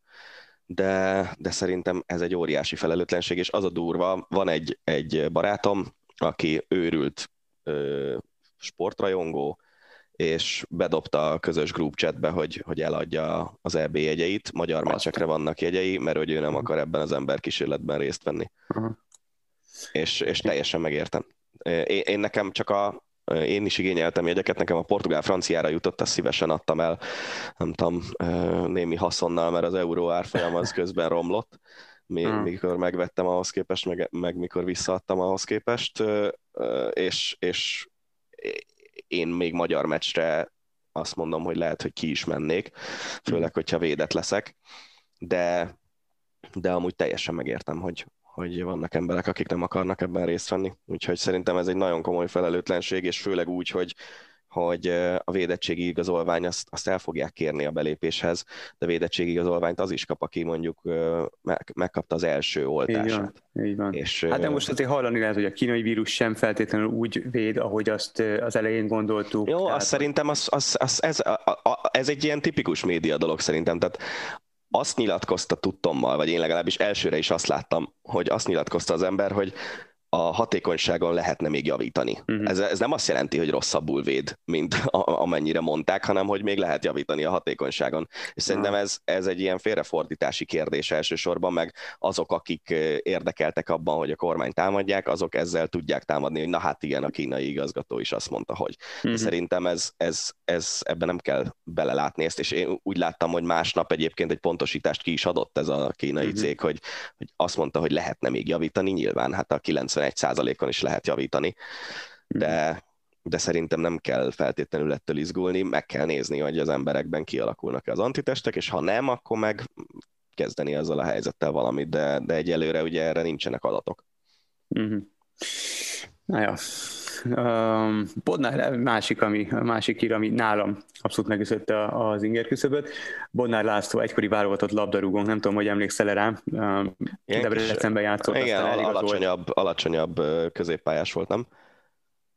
de, de szerintem ez egy óriási felelőtlenség, és az a durva, van egy, egy barátom, aki őrült ö, sportrajongó, és bedobta a közös group chatbe, hogy, hogy eladja az EB jegyeit, magyar meccsekre vannak jegyei, mert hogy ő nem akar ebben az ember kísérletben részt venni. Uh-huh. És, és teljesen megértem. Én, én nekem csak a, én is igényeltem jegyeket, nekem a portugál-franciára jutott, azt szívesen adtam el, nem tudom, némi haszonnal, mert az euró árfolyam az közben romlott, még, hmm. mikor megvettem ahhoz képest, meg, meg mikor visszaadtam ahhoz képest, és, és én még magyar meccsre azt mondom, hogy lehet, hogy ki is mennék, főleg, hogyha védett leszek, de, de amúgy teljesen megértem, hogy, hogy vannak emberek, akik nem akarnak ebben részt venni. Úgyhogy szerintem ez egy nagyon komoly felelőtlenség, és főleg úgy, hogy hogy a védettségi igazolvány azt, azt el fogják kérni a belépéshez, de védettségi igazolványt az is kap, aki mondjuk meg, megkapta az első oltását. Így van, így van. És, hát de most azért hallani lehet, hogy a kínai vírus sem feltétlenül úgy véd, ahogy azt az elején gondoltuk. Jó, tehát... azt szerintem az, az, az, ez, a, a, ez egy ilyen tipikus média dolog szerintem, tehát azt nyilatkozta tudtommal, vagy én legalábbis elsőre is azt láttam, hogy azt nyilatkozta az ember, hogy a hatékonyságon lehetne még javítani. Uh-huh. Ez, ez nem azt jelenti, hogy rosszabbul véd, mint a, amennyire mondták, hanem hogy még lehet javítani a hatékonyságon. És szerintem ez, ez egy ilyen félrefordítási kérdés elsősorban, meg azok, akik érdekeltek abban, hogy a kormány támadják, azok ezzel tudják támadni, hogy na hát igen, a kínai igazgató is azt mondta, hogy. Uh-huh. Szerintem ez, ez, ez, ebben nem kell belelátni ezt, és én úgy láttam, hogy másnap egyébként egy pontosítást ki is adott ez a kínai uh-huh. cég, hogy, hogy azt mondta, hogy lehetne még javítani, nyilván hát a 90 21%-on is lehet javítani, de, de szerintem nem kell feltétlenül ettől izgulni, meg kell nézni, hogy az emberekben kialakulnak-e az antitestek, és ha nem, akkor meg kezdeni azzal a helyzettel valamit, de, de egyelőre ugye erre nincsenek adatok. Uh-huh. Na ja, Um, Bodnár másik, ami, másik ír, ami nálam abszolút megüszötte az inger küszöböt. Bodnár László egykori válogatott labdarúgónk, nem tudom, hogy emlékszel rá, um, Debrecenben játszott. Igen, alacsonyabb, alacsonyabb középpályás volt, nem?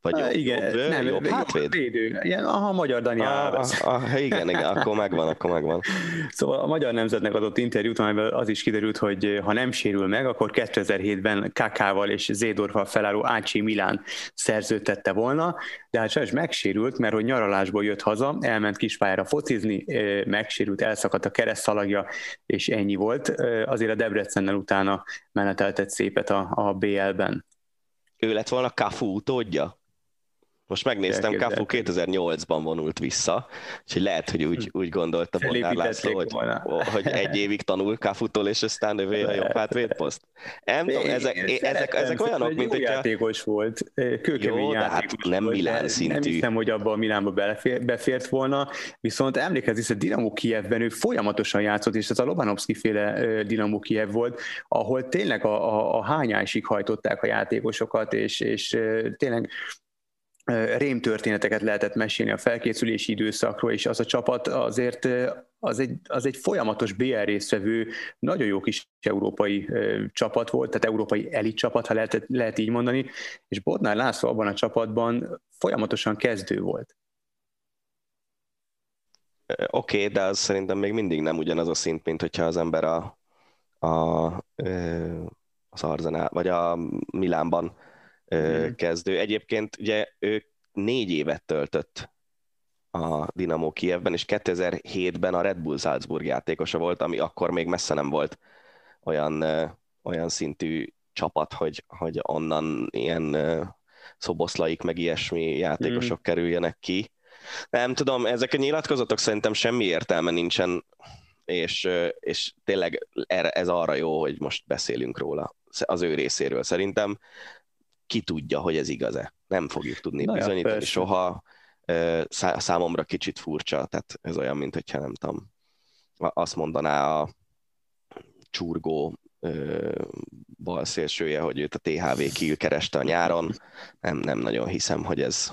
Vagy jobb, igen, jobb, nem, jobb hátvéd? Védő. Igen, aha, magyar Dani ah, ah, igen, igen, akkor megvan, akkor megvan. Szóval a Magyar Nemzetnek adott interjút, amiben az is kiderült, hogy ha nem sérül meg, akkor 2007-ben Kakával és Zédorfal felálló Ácsi Milán szerződtette volna, de hát sajnos megsérült, mert hogy nyaralásból jött haza, elment kispályára focizni, megsérült, elszakadt a keresztszalagja, és ennyi volt. Azért a Debrecennel utána meneteltett szépet a, a BL-ben. Ő lett volna Kafu utódja? Most megnéztem, Kafu 2008-ban vonult vissza, úgyhogy lehet, hogy úgy, úgy gondolta Bondár László, hogy, hogy egy évig tanul Kafutól, és aztán övé a jobb hátvédposzt. Nem tudom, ezek, ezek, ezek olyanok, mint hogy... játékos volt, kőkemény jó, játékos hát nem volt, Milán szintű. Nem hiszem, hogy abban a Milánba befért, befért volna, viszont emlékezz, hogy a Dinamo Kievben ő folyamatosan játszott, és ez a Lobanovski féle Dinamo Kiev volt, ahol tényleg a, a, a hányásig hajtották a játékosokat, és, és tényleg rémtörténeteket lehetett mesélni a felkészülési időszakról, és az a csapat azért az egy, az egy folyamatos BR résztvevő, nagyon jó kis európai csapat volt, tehát európai elit csapat, ha lehet, lehet így mondani, és Bodnár László abban a csapatban folyamatosan kezdő volt. Oké, okay, de az szerintem még mindig nem ugyanaz a szint, mint hogyha az ember a, a, az Arzenál, vagy a Milánban mm. kezdő. Egyébként ugye ő négy évet töltött a Dinamo Kievben, és 2007-ben a Red Bull Salzburg játékosa volt, ami akkor még messze nem volt olyan, olyan szintű csapat, hogy, hogy onnan ilyen szoboszlaik, meg ilyesmi játékosok mm. kerüljenek ki. Nem tudom, ezek a nyilatkozatok szerintem semmi értelme nincsen, és, és tényleg ez arra jó, hogy most beszélünk róla az ő részéről. Szerintem ki tudja, hogy ez igaz-e. Nem fogjuk tudni Na bizonyítani ja, soha. Számomra kicsit furcsa, tehát ez olyan, mint hogyha nem tudom, azt mondaná a csurgó bal szélsője, hogy őt a THV kereste a nyáron. Nem, nem nagyon hiszem, hogy ez,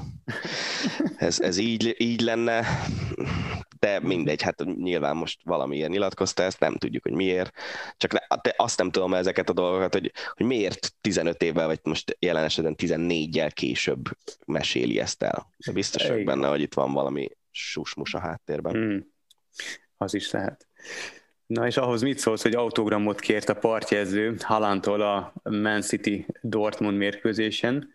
ez, ez így, így lenne de mindegy, hát nyilván most valamiért nyilatkozta ezt, nem tudjuk, hogy miért, csak ne, azt nem tudom ezeket a dolgokat, hogy, hogy miért 15 évvel, vagy most jelen esetben 14-jel később meséli ezt el. De biztos vagyok benne, hogy itt van valami susmus a háttérben. Hmm. Az is lehet. Na és ahhoz mit szólsz, hogy autogramot kért a partjező Halantól a Man City Dortmund mérkőzésen,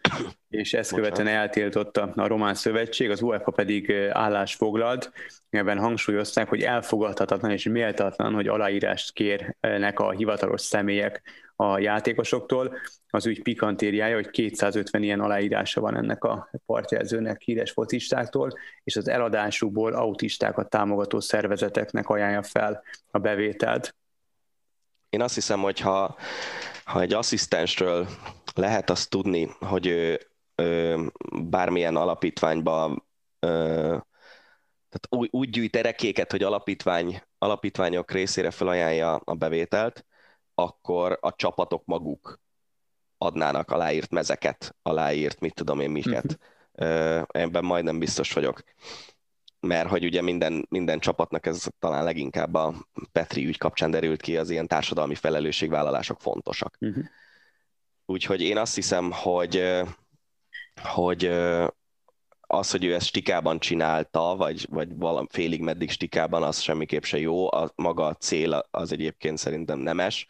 és ezt követően eltiltotta a Román Szövetség, az UEFA pedig állás foglalt, ebben hangsúlyozták, hogy elfogadhatatlan és méltatlan, hogy aláírást kérnek a hivatalos személyek a játékosoktól. Az ügy pikantériája, hogy 250 ilyen aláírása van ennek a partjelzőnek híres focistáktól, és az eladásukból autistákat támogató szervezeteknek ajánlja fel a bevételt. Én azt hiszem, hogy ha, ha egy asszisztensről lehet azt tudni, hogy ő, ő bármilyen alapítványba ö, tehát úgy, úgy gyűjt erekéket, hogy alapítvány, alapítványok részére felajánlja a bevételt, akkor a csapatok maguk adnának aláírt mezeket, aláírt mit tudom én miket. Uh-huh. Ebben majdnem biztos vagyok. Mert hogy ugye minden, minden csapatnak ez talán leginkább a Petri ügy kapcsán derült ki, az ilyen társadalmi felelősségvállalások fontosak. Uh-huh. Úgyhogy én azt hiszem, hogy, hogy az, hogy ő ezt stikában csinálta, vagy, vagy valam félig meddig stikában, az semmiképp se jó. A, maga a cél az egyébként szerintem nemes.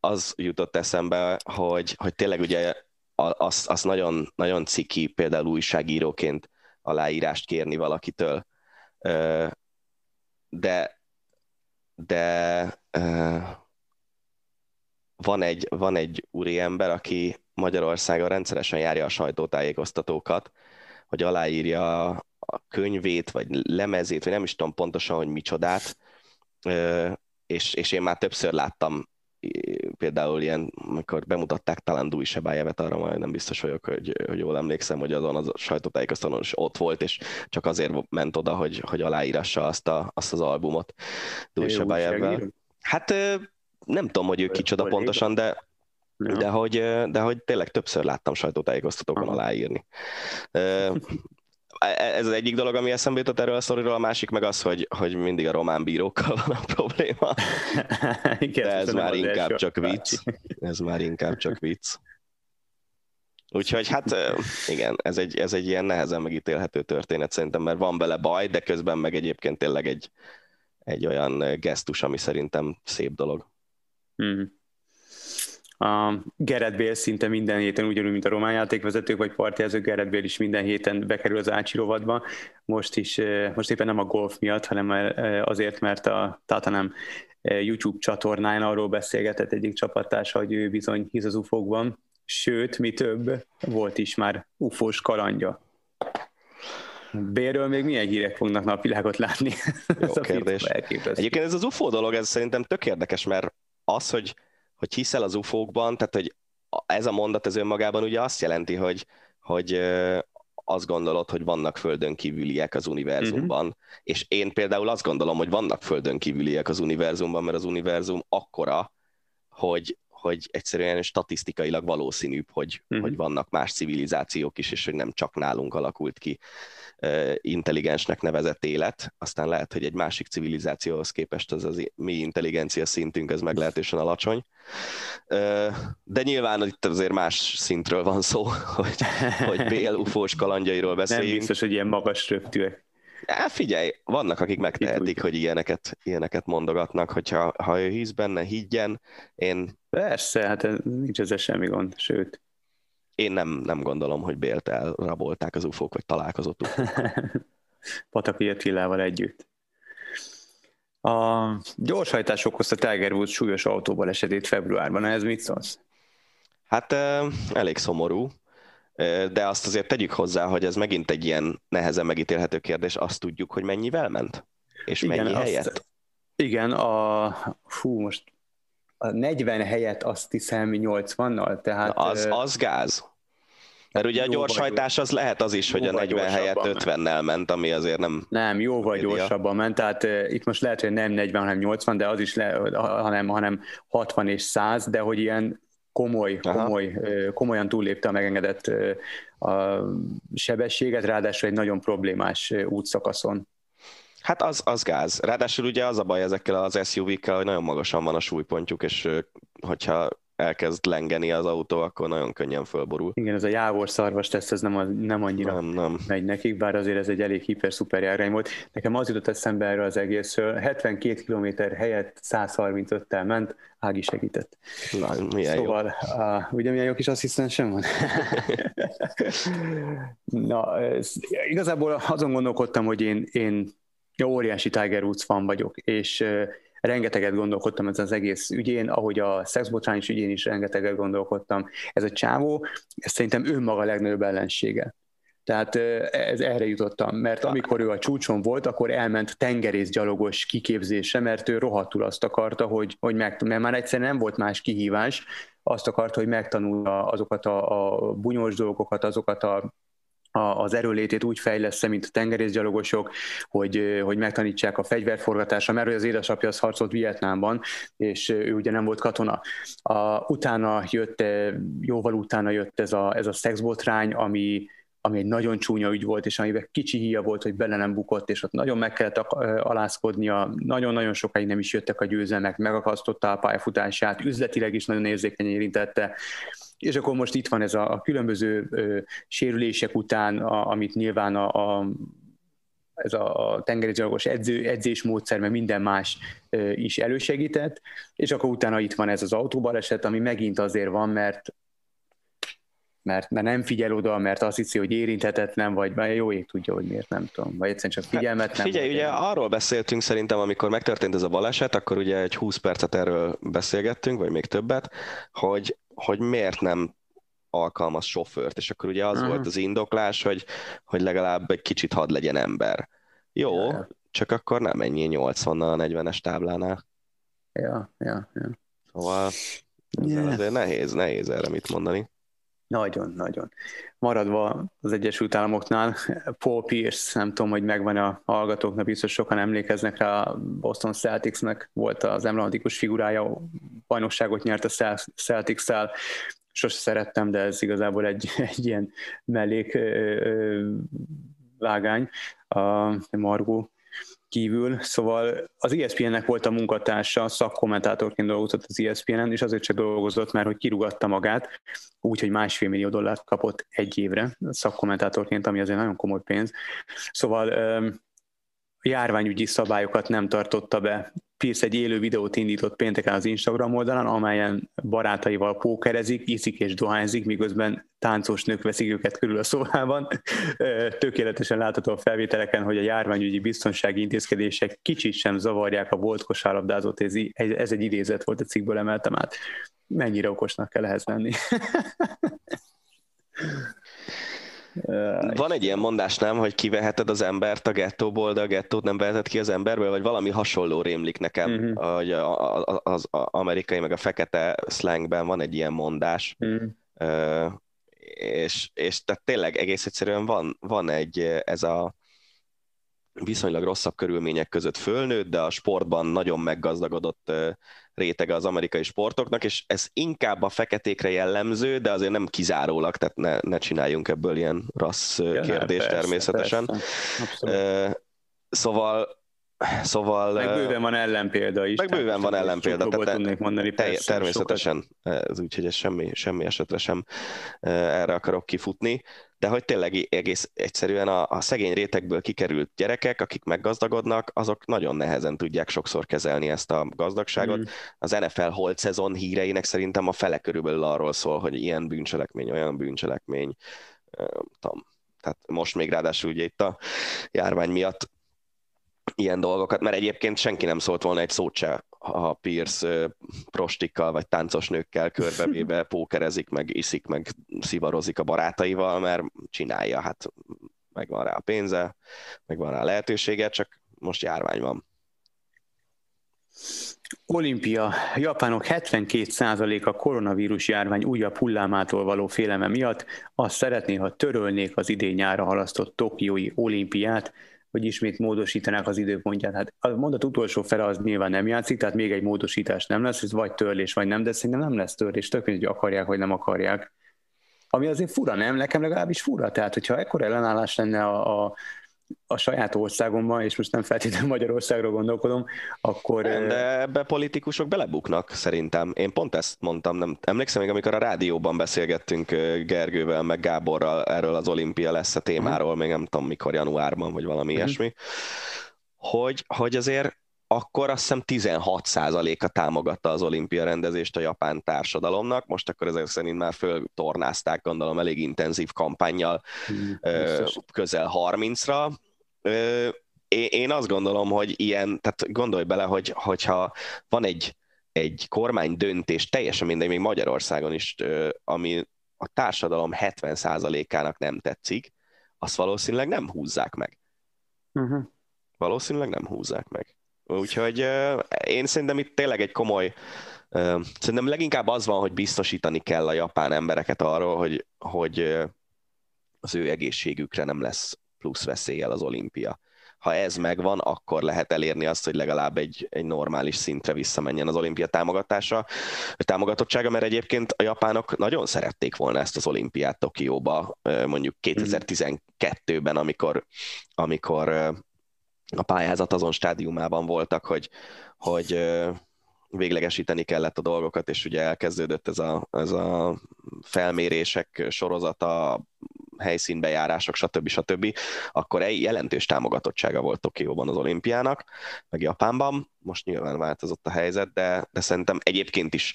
Az jutott eszembe, hogy, hogy tényleg ugye az, az nagyon, nagyon ciki például újságíróként aláírást kérni valakitől. De, de van egy, van egy úriember, aki Magyarországon rendszeresen járja a sajtótájékoztatókat, hogy aláírja a könyvét, vagy lemezét, vagy nem is tudom pontosan, hogy micsodát, és, és én már többször láttam például ilyen, amikor bemutatták talán Dúj Sebájevet, arra majd nem biztos vagyok, hogy, hogy jól emlékszem, hogy azon az sajtótájékoztatón is ott volt, és csak azért ment oda, hogy, hogy aláírassa azt, a, azt az albumot Dúj Sebájevvel. Hát nem tudom, hogy ő kicsoda pontosan, de Ja. De, hogy, de hogy tényleg többször láttam sajtótájékoztatókon aláírni. E, ez az egyik dolog, ami eszembe jutott erről a szoriról, a másik meg az, hogy, hogy mindig a román bírókkal van a probléma. Igen, De ez már inkább csak vicc. Ez már inkább csak vicc. Úgyhogy hát igen, ez egy, ez egy ilyen nehezen megítélhető történet szerintem, mert van bele baj, de közben meg egyébként tényleg egy, egy olyan gesztus, ami szerintem szép dolog. Mm. A Gerett Bél szinte minden héten, ugyanúgy, mint a román játékvezetők vagy partjelzők, Gerett Bél is minden héten bekerül az Ácsi rovadba. Most is, most éppen nem a golf miatt, hanem azért, mert a Tatanem YouTube csatornán arról beszélgetett egyik csapattársa, hogy ő bizony hisz az ufókban, sőt, mi több, volt is már ufós kalandja. Bérről még milyen hírek fognak napvilágot látni? Jó ez kérdés. Egyébként ez az UFO dolog, ez szerintem tök érdekes, mert az, hogy hogy hiszel az ufókban, tehát hogy ez a mondat ez önmagában ugye azt jelenti, hogy, hogy azt gondolod, hogy vannak földön kívüliek az univerzumban, uh-huh. és én például azt gondolom, hogy vannak földön kívüliek az univerzumban, mert az univerzum akkora, hogy, hogy egyszerűen statisztikailag valószínűbb, hogy, uh-huh. hogy vannak más civilizációk is, és hogy nem csak nálunk alakult ki intelligensnek nevezett élet, aztán lehet, hogy egy másik civilizációhoz képest az az mi intelligencia szintünk az meglehetősen alacsony. De nyilván itt azért más szintről van szó, hogy, hogy Bél ufós kalandjairól beszéljünk. Nem biztos, hogy ilyen magas röptűek. Ja, figyelj, vannak, akik megtehetik, hogy ilyeneket, ilyeneket mondogatnak, hogyha ha ő hisz benne, higgyen. Én... Persze, hát nincs ezzel semmi gond, sőt én nem, nem gondolom, hogy Bélt elrabolták az ufók, vagy találkozott ufók. Pataki Attilával együtt. A gyorshajtás okozta Tiger Woods súlyos autóval esetét februárban. Ez mit szólsz? Hát elég szomorú, de azt azért tegyük hozzá, hogy ez megint egy ilyen nehezen megítélhető kérdés. Azt tudjuk, hogy mennyivel ment? És igen, mennyi azt, helyett? Igen, a, fú, most a 40 helyet azt hiszem 80-nal, tehát... Na az, az gáz. Mert ugye a gyorshajtás az lehet az is, hogy a 40 helyett 50-nel ment, ami azért nem... Nem, jóval média. gyorsabban ment, tehát uh, itt most lehet, hogy nem 40, hanem 80, de az is le, hanem, hanem 60 és 100, de hogy ilyen komoly, komoly, komolyan túllépte a megengedett a sebességet, ráadásul egy nagyon problémás útszakaszon. Hát az, az gáz. Ráadásul ugye az a baj ezekkel az SUV-kkel, hogy nagyon magasan van a súlypontjuk, és hogyha elkezd lengeni az autó, akkor nagyon könnyen fölborul. Igen, ez a jávor szarvas teszt, ez nem, a, nem annyira nem, nem. megy nekik, bár azért ez egy elég hiper-szuper járány volt. Nekem az jutott eszembe erről az egészről, 72 km helyett 135-tel ment, Ági segített. Na, milyen szóval, jó. Uh, ugye milyen jó kis asszisztensem van? Na, ez, igazából azon gondolkodtam, hogy én, én óriási Tiger Woods fan vagyok, és rengeteget gondolkodtam ez az egész ügyén, ahogy a szexbotrányos ügyén is rengeteget gondolkodtam. Ez a csávó, ez szerintem önmaga a legnagyobb ellensége. Tehát ez, erre jutottam, mert amikor ő a csúcson volt, akkor elment tengerészgyalogos kiképzése, mert ő rohadtul azt akarta, hogy, hogy meg, mert már egyszerűen nem volt más kihívás, azt akarta, hogy megtanulja azokat a, a bunyós dolgokat, azokat a az erőlétét úgy fejlesz mint a tengerészgyalogosok, hogy, hogy megtanítsák a fegyverforgatásra, mert az édesapja az harcolt Vietnámban, és ő ugye nem volt katona. A, utána jött, jóval utána jött ez a, ez a szexbotrány, ami, ami egy nagyon csúnya ügy volt, és amiben kicsi híja volt, hogy bele nem bukott, és ott nagyon meg kellett alázkodnia, nagyon-nagyon sokáig nem is jöttek a győzelmek, megakasztotta a pályafutását, üzletileg is nagyon érzékenyen érintette, és akkor most itt van ez a, a különböző ö, sérülések után, a, amit nyilván a, a ez a tengerészgyalogos edző, edzésmódszer, mert minden más ö, is elősegített, és akkor utána itt van ez az autóbaleset, ami megint azért van, mert mert, mert nem figyel oda, mert azt hiszi, hogy érinthetetlen, vagy jó ég tudja, hogy miért nem tudom, vagy egyszerűen csak figyelmet hát, nem. Figyelj, ugye arról beszéltünk szerintem, amikor megtörtént ez a baleset, akkor ugye egy 20 percet erről beszélgettünk, vagy még többet, hogy hogy miért nem alkalmaz sofőrt, és akkor ugye az uh-huh. volt az indoklás, hogy, hogy legalább egy kicsit hadd legyen ember. Jó, ja, csak akkor nem ennyi 80 a 40-es táblánál. Ja, ja, ja. Szóval Yeah. Azért nehéz, nehéz erre mit mondani. Nagyon, nagyon. Maradva az Egyesült Államoknál, Paul Pierce, nem tudom, hogy megvan a hallgatóknak, biztos sokan emlékeznek rá, a Boston Celticsnek volt az emblematikus figurája, bajnokságot nyert a Celtics-szel, sose szerettem, de ez igazából egy, egy ilyen mellék vágány, a Margó kívül, szóval az ESPN-nek volt a munkatársa, szakkommentátorként dolgozott az ESPN-en, és azért csak dolgozott, mert hogy kirugatta magát, úgyhogy másfél millió dollárt kapott egy évre szakkommentátorként, ami azért nagyon komoly pénz. Szóval járványügyi szabályokat nem tartotta be. Pierce egy élő videót indított pénteken az Instagram oldalán, amelyen barátaival pókerezik, iszik és dohányzik, miközben táncos nők veszik őket körül a szobában. Tökéletesen látható a felvételeken, hogy a járványügyi biztonsági intézkedések kicsit sem zavarják a volt kosárlabdázót, ez, ez egy idézet volt a cikkből emeltem át. Mennyire okosnak kell ehhez lenni. Van egy ilyen mondás, nem, hogy kiveheted az embert a gettóból, de a gettót nem veheted ki az emberből, vagy valami hasonló rémlik nekem, uh-huh. hogy az, az, amerikai meg a fekete slangben van egy ilyen mondás, uh-huh. uh, és, és tehát tényleg egész egyszerűen van, van egy ez a viszonylag rosszabb körülmények között fölnőtt, de a sportban nagyon meggazdagodott rétege az amerikai sportoknak, és ez inkább a feketékre jellemző, de azért nem kizárólag, tehát ne, ne csináljunk ebből ilyen rassz ja, kérdést persze, természetesen. Persze. Szóval Szóval... Meg bőven van ellenpélda is. Meg bőven van ellenpélda. Tehát tudnék mondani, persze, természetesen, sokat. ez úgyhogy ez semmi, semmi esetre sem erre akarok kifutni de hogy tényleg egész egyszerűen a, a szegény rétegből kikerült gyerekek, akik meggazdagodnak, azok nagyon nehezen tudják sokszor kezelni ezt a gazdagságot. Mm. Az NFL holt szezon híreinek szerintem a fele körülbelül arról szól, hogy ilyen bűncselekmény, olyan bűncselekmény. Tudom. Tehát most még ráadásul ugye itt a járvány miatt ilyen dolgokat, mert egyébként senki nem szólt volna egy szót se a Pierce prostikkal vagy táncos nőkkel körbevéve pókerezik, meg iszik, meg szivarozik a barátaival, mert csinálja, hát megvan rá a pénze, megvan rá a lehetősége, csak most járvány van. Olimpia. Japánok 72%-a koronavírus járvány újabb hullámától való félelme miatt azt szeretné, ha törölnék az idén nyára halasztott Tokiói olimpiát, hogy ismét módosítanák az időpontját. Hát a mondat utolsó fele az nyilván nem játszik, tehát még egy módosítás nem lesz, ez vagy törlés, vagy nem, de szerintem nem lesz törlés, tök hogy akarják, vagy nem akarják. Ami azért fura, nem? Nekem legalábbis fura. Tehát, hogyha ekkor ellenállás lenne a, a a saját országomban, és most nem feltétlenül Magyarországról gondolkodom, akkor... Nem, de ebbe politikusok belebuknak szerintem. Én pont ezt mondtam, nem emlékszem még, amikor a rádióban beszélgettünk Gergővel, meg Gáborral erről az olimpia lesz a témáról, uh-huh. még nem tudom mikor, januárban, vagy valami uh-huh. ilyesmi, hogy, hogy azért akkor azt hiszem 16%-a támogatta az olimpia rendezést a japán társadalomnak, most akkor ezek szerint már föltornázták, gondolom, elég intenzív kampányjal hmm, közel 30-ra. Én azt gondolom, hogy ilyen, tehát gondolj bele, hogy, hogyha van egy, egy kormány döntés, teljesen mindegy, még Magyarországon is, ami a társadalom 70%-ának nem tetszik, azt valószínűleg nem húzzák meg. Uh-huh. Valószínűleg nem húzzák meg. Úgyhogy én szerintem itt tényleg egy komoly, szerintem leginkább az van, hogy biztosítani kell a japán embereket arról, hogy, hogy az ő egészségükre nem lesz plusz veszéllyel az olimpia. Ha ez megvan, akkor lehet elérni azt, hogy legalább egy, egy normális szintre visszamenjen az olimpia támogatása, támogatottsága, mert egyébként a japánok nagyon szerették volna ezt az olimpiát Tokióba, mondjuk 2012-ben, amikor, amikor a pályázat azon stádiumában voltak, hogy, hogy véglegesíteni kellett a dolgokat, és ugye elkezdődött ez a, ez a felmérések sorozata, helyszínbejárások, stb. stb., akkor egy jelentős támogatottsága volt Tokióban az olimpiának, meg Japánban. Most nyilván változott a helyzet, de, de szerintem egyébként is,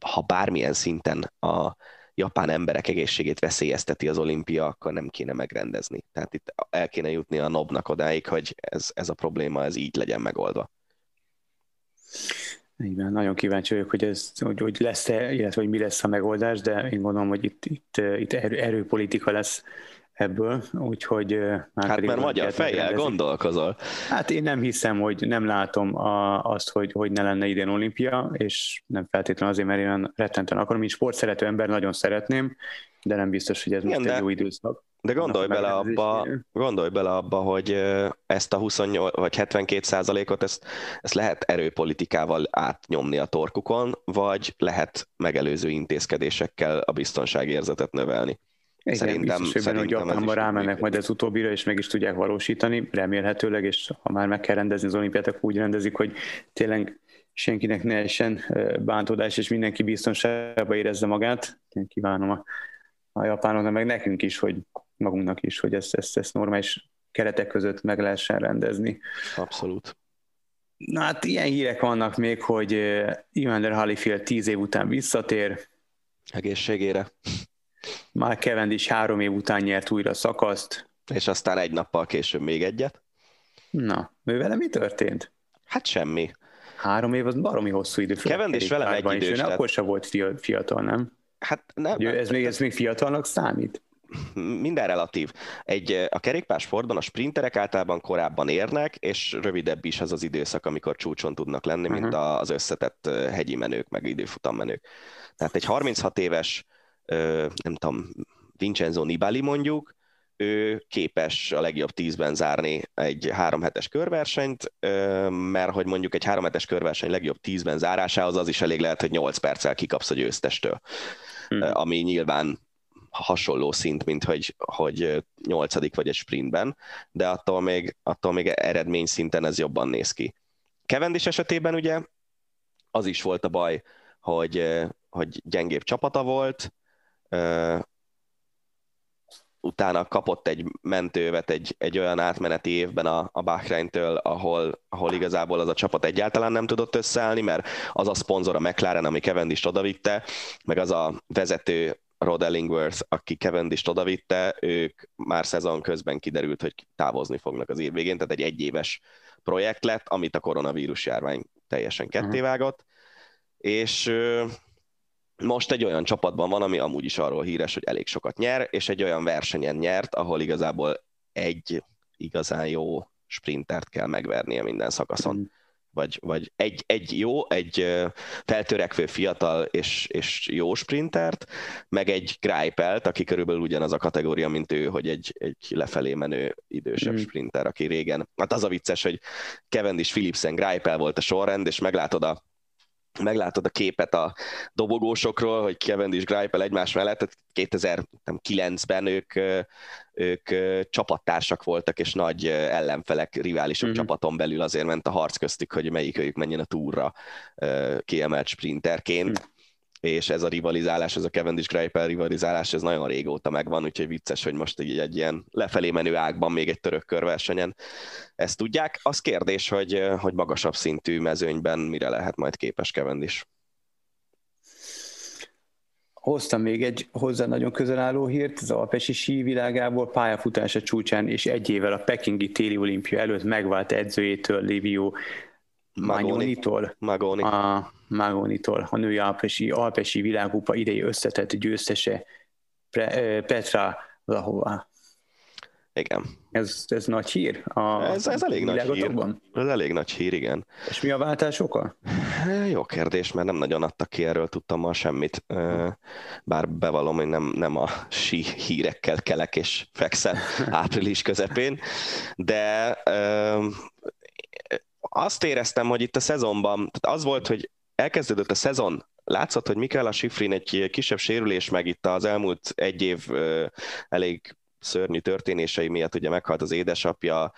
ha bármilyen szinten a, japán emberek egészségét veszélyezteti az olimpia, akkor nem kéne megrendezni. Tehát itt el kéne jutni a nobnak odáig, hogy ez, ez a probléma ez így legyen megoldva. Igen, nagyon kíváncsi vagyok, hogy, ez, hogy, hogy lesz-e, illetve hogy mi lesz a megoldás, de én gondolom, hogy itt, itt, itt erő, erőpolitika lesz ebből, úgyhogy... Hát mert magyar fejjel gondolkozol. Hát én nem hiszem, hogy nem látom a, azt, hogy, hogy ne lenne idén olimpia, és nem feltétlenül azért, mert én olyan rettenten akarom, mint sportszerető ember nagyon szeretném, de nem biztos, hogy ez Igen, most egy jó időszak. De gondolj bele, abba, gondolj bele abba, hogy ezt a 28 vagy 72 százalékot ezt, ezt lehet erőpolitikával átnyomni a torkukon, vagy lehet megelőző intézkedésekkel a biztonságérzetet növelni. Igen, szerintem, biztos, hogy, hogy Japánban rámennek majd az utóbbira, és meg is tudják valósítani, remélhetőleg, és ha már meg kell rendezni az olimpiát, akkor úgy rendezik, hogy tényleg senkinek ne essen bántódás, és mindenki biztonságban érezze magát. Én kívánom a, a japánoknak, meg nekünk is, hogy magunknak is, hogy ezt, ezt, ezt normális keretek között meg lehessen rendezni. Abszolút. Na hát ilyen hírek vannak még, hogy Evander Holyfield tíz év után visszatér. Egészségére. Már Cavendish három év után nyert újra szakaszt. És aztán egy nappal később még egyet. Na, ő vele mi történt? Hát semmi. Három év az baromi hosszú idő. Cavendish velem egy idős. És akkor sem volt fiatal, nem? Hát nem. Ugye, ez, még, ez még fiatalnak számít? minden relatív. Egy, a kerékpársportban a sprinterek általában korábban érnek, és rövidebb is az az időszak, amikor csúcson tudnak lenni, mint uh-huh. az összetett hegyi menők, meg időfutammenők. Tehát egy 36 éves, nem tudom, Vincenzo Nibali mondjuk, ő képes a legjobb tízben zárni egy három hetes körversenyt, mert hogy mondjuk egy három hetes körverseny legjobb tízben zárásához az is elég lehet, hogy 8 perccel kikapsz a győztestől. Hmm. Ami nyilván hasonló szint, mint hogy, hogy nyolcadik vagy egy sprintben, de attól még, attól még eredmény szinten ez jobban néz ki. Kevendis esetében ugye az is volt a baj, hogy, hogy gyengébb csapata volt, utána kapott egy mentővet egy, egy olyan átmeneti évben a, a Bahreintől, ahol, ahol igazából az a csapat egyáltalán nem tudott összeállni, mert az a szponzor a McLaren, ami Cavendish odavitte, meg az a vezető Rod Ellingworth, aki Cavendish odavitte, ők már szezon közben kiderült, hogy távozni fognak az év végén, tehát egy egyéves projekt lett, amit a koronavírus járvány teljesen kettévágott, uh-huh. és most egy olyan csapatban van, ami amúgy is arról híres, hogy elég sokat nyer, és egy olyan versenyen nyert, ahol igazából egy igazán jó sprintert kell megvernie minden szakaszon. Uh-huh vagy, vagy egy, egy jó, egy feltörekvő fiatal és, és jó sprintert, meg egy Greipelt, aki körülbelül ugyanaz a kategória, mint ő, hogy egy, egy lefelé menő idősebb mm. sprinter, aki régen. Hát az a vicces, hogy Cavendish Philipsen Greipel volt a sorrend, és meglátod a meglátod a képet a dobogósokról, hogy Cavendish Greipel egymás mellett, 2009-ben ők, ők csapattársak voltak, és nagy ellenfelek, riválisok mm-hmm. csapaton belül azért ment a harc köztük, hogy melyik ők menjen a túra kiemelt sprinterként. Mm és ez a rivalizálás, ez a Cavendish Greipel rivalizálás, ez nagyon régóta megvan, úgyhogy vicces, hogy most egy, egy ilyen lefelé menő ágban még egy török körversenyen ezt tudják. Az kérdés, hogy, hogy magasabb szintű mezőnyben mire lehet majd képes Cavendish. Hoztam még egy hozzá nagyon közel álló hírt, az alpesi sí világából pályafutása csúcsán és egy évvel a Pekingi téli olimpia előtt megvált edzőjétől Livio Magnonitól. Magoni. A Magonitól, a női alpesi, alpesi világkupa idei összetett győztese Petra Lahova. Igen. Ez, ez nagy hír? A ez, ez elég nagy hír. Ez elég nagy hír, igen. És mi a váltás oka? Jó kérdés, mert nem nagyon adtak ki erről, tudtam ma semmit. Bár bevallom, hogy nem, nem a sí hírekkel kelek és fekszem április közepén, de azt éreztem, hogy itt a szezonban, tehát az volt, hogy elkezdődött a szezon, látszott, hogy Mikaela Schifrin egy kisebb sérülés meg itt az elmúlt egy év elég szörnyű történései miatt ugye meghalt az édesapja,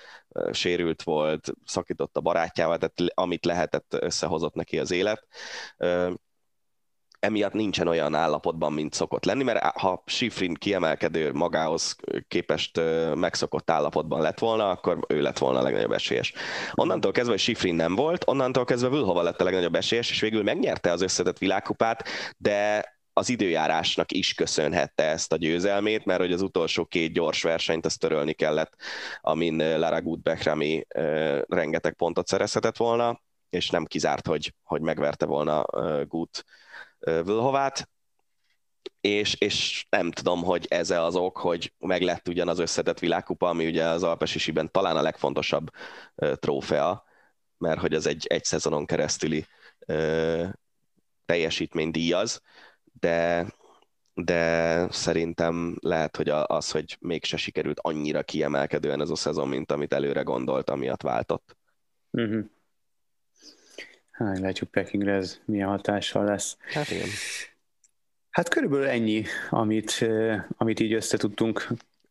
sérült volt, szakított a barátjával, tehát amit lehetett, összehozott neki az élet emiatt nincsen olyan állapotban, mint szokott lenni, mert ha Schifrin kiemelkedő magához képest megszokott állapotban lett volna, akkor ő lett volna a legnagyobb esélyes. Onnantól kezdve, hogy Schifrin nem volt, onnantól kezdve Vülhova lett a legnagyobb esélyes, és végül megnyerte az összetett világkupát, de az időjárásnak is köszönhette ezt a győzelmét, mert hogy az utolsó két gyors versenyt azt törölni kellett, amin Lara Gutbeck rengeteg pontot szerezhetett volna, és nem kizárt, hogy, hogy megverte volna Gut Vlhovát, és, és nem tudom, hogy ez az ok, hogy meg lett ugyan az összetett világkupa, ami ugye az Alpesisiben talán a legfontosabb trófea, mert hogy az egy, egy szezonon keresztüli uh, teljesítmény díjaz, de, de szerintem lehet, hogy az, hogy mégse sikerült annyira kiemelkedően ez a szezon, mint amit előre gondolt, amiatt váltott. Uh-huh. Hát, látjuk Pekingre ez milyen hatással lesz. Hát igen. Hát körülbelül ennyi, amit, amit így össze tudtunk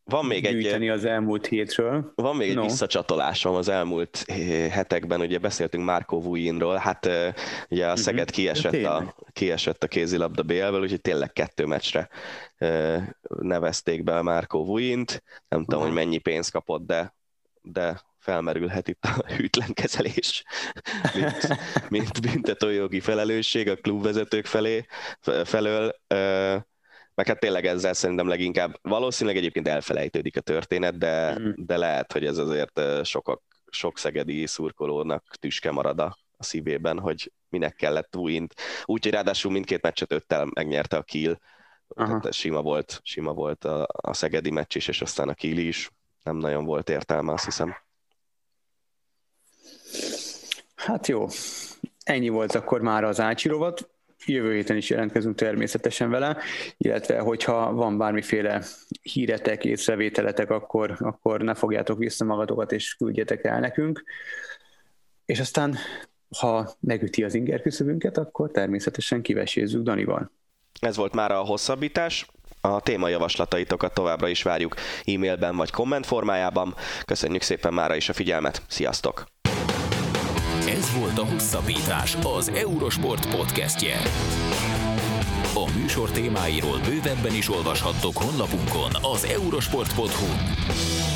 van még egy, az elmúlt hétről. Van még no. egy visszacsatolásom az elmúlt hetekben, ugye beszéltünk Márko Vujinról, hát ugye a Szeged mhm. kiesett, a, kiesett a kézilabda BL-ből, úgyhogy tényleg kettő meccsre nevezték be Márko Vujint, nem tudom, hogy mennyi pénzt kapott, de, de felmerülhet itt a hűtlen kezelés, mint, mint büntetőjogi felelősség a klubvezetők felé, felől, meg hát tényleg ezzel szerintem leginkább, valószínűleg egyébként elfelejtődik a történet, de, mm. de lehet, hogy ez azért sokak, sok szegedi szurkolónak tüske marad a, a szívében, hogy minek kellett Wint. Úgyhogy ráadásul mindkét meccset öttel megnyerte a Kiel, tehát sima volt, sima volt a, a szegedi meccs is, és aztán a Kiel is. Nem nagyon volt értelme, azt hiszem. Hát jó, ennyi volt akkor már az Ácsi rovat. Jövő héten is jelentkezünk természetesen vele, illetve hogyha van bármiféle híretek, észrevételetek, akkor, akkor ne fogjátok vissza magatokat, és küldjetek el nekünk. És aztán, ha megüti az inger küszöbünket, akkor természetesen kivesézzük Danival. Ez volt már a hosszabbítás. A témajavaslataitokat továbbra is várjuk e-mailben vagy komment formájában. Köszönjük szépen mára is a figyelmet. Sziasztok! Ez volt a Hosszabbítás, az Eurosport podcastje. A műsor témáiról bővebben is olvashattok honlapunkon az eurosport.hu.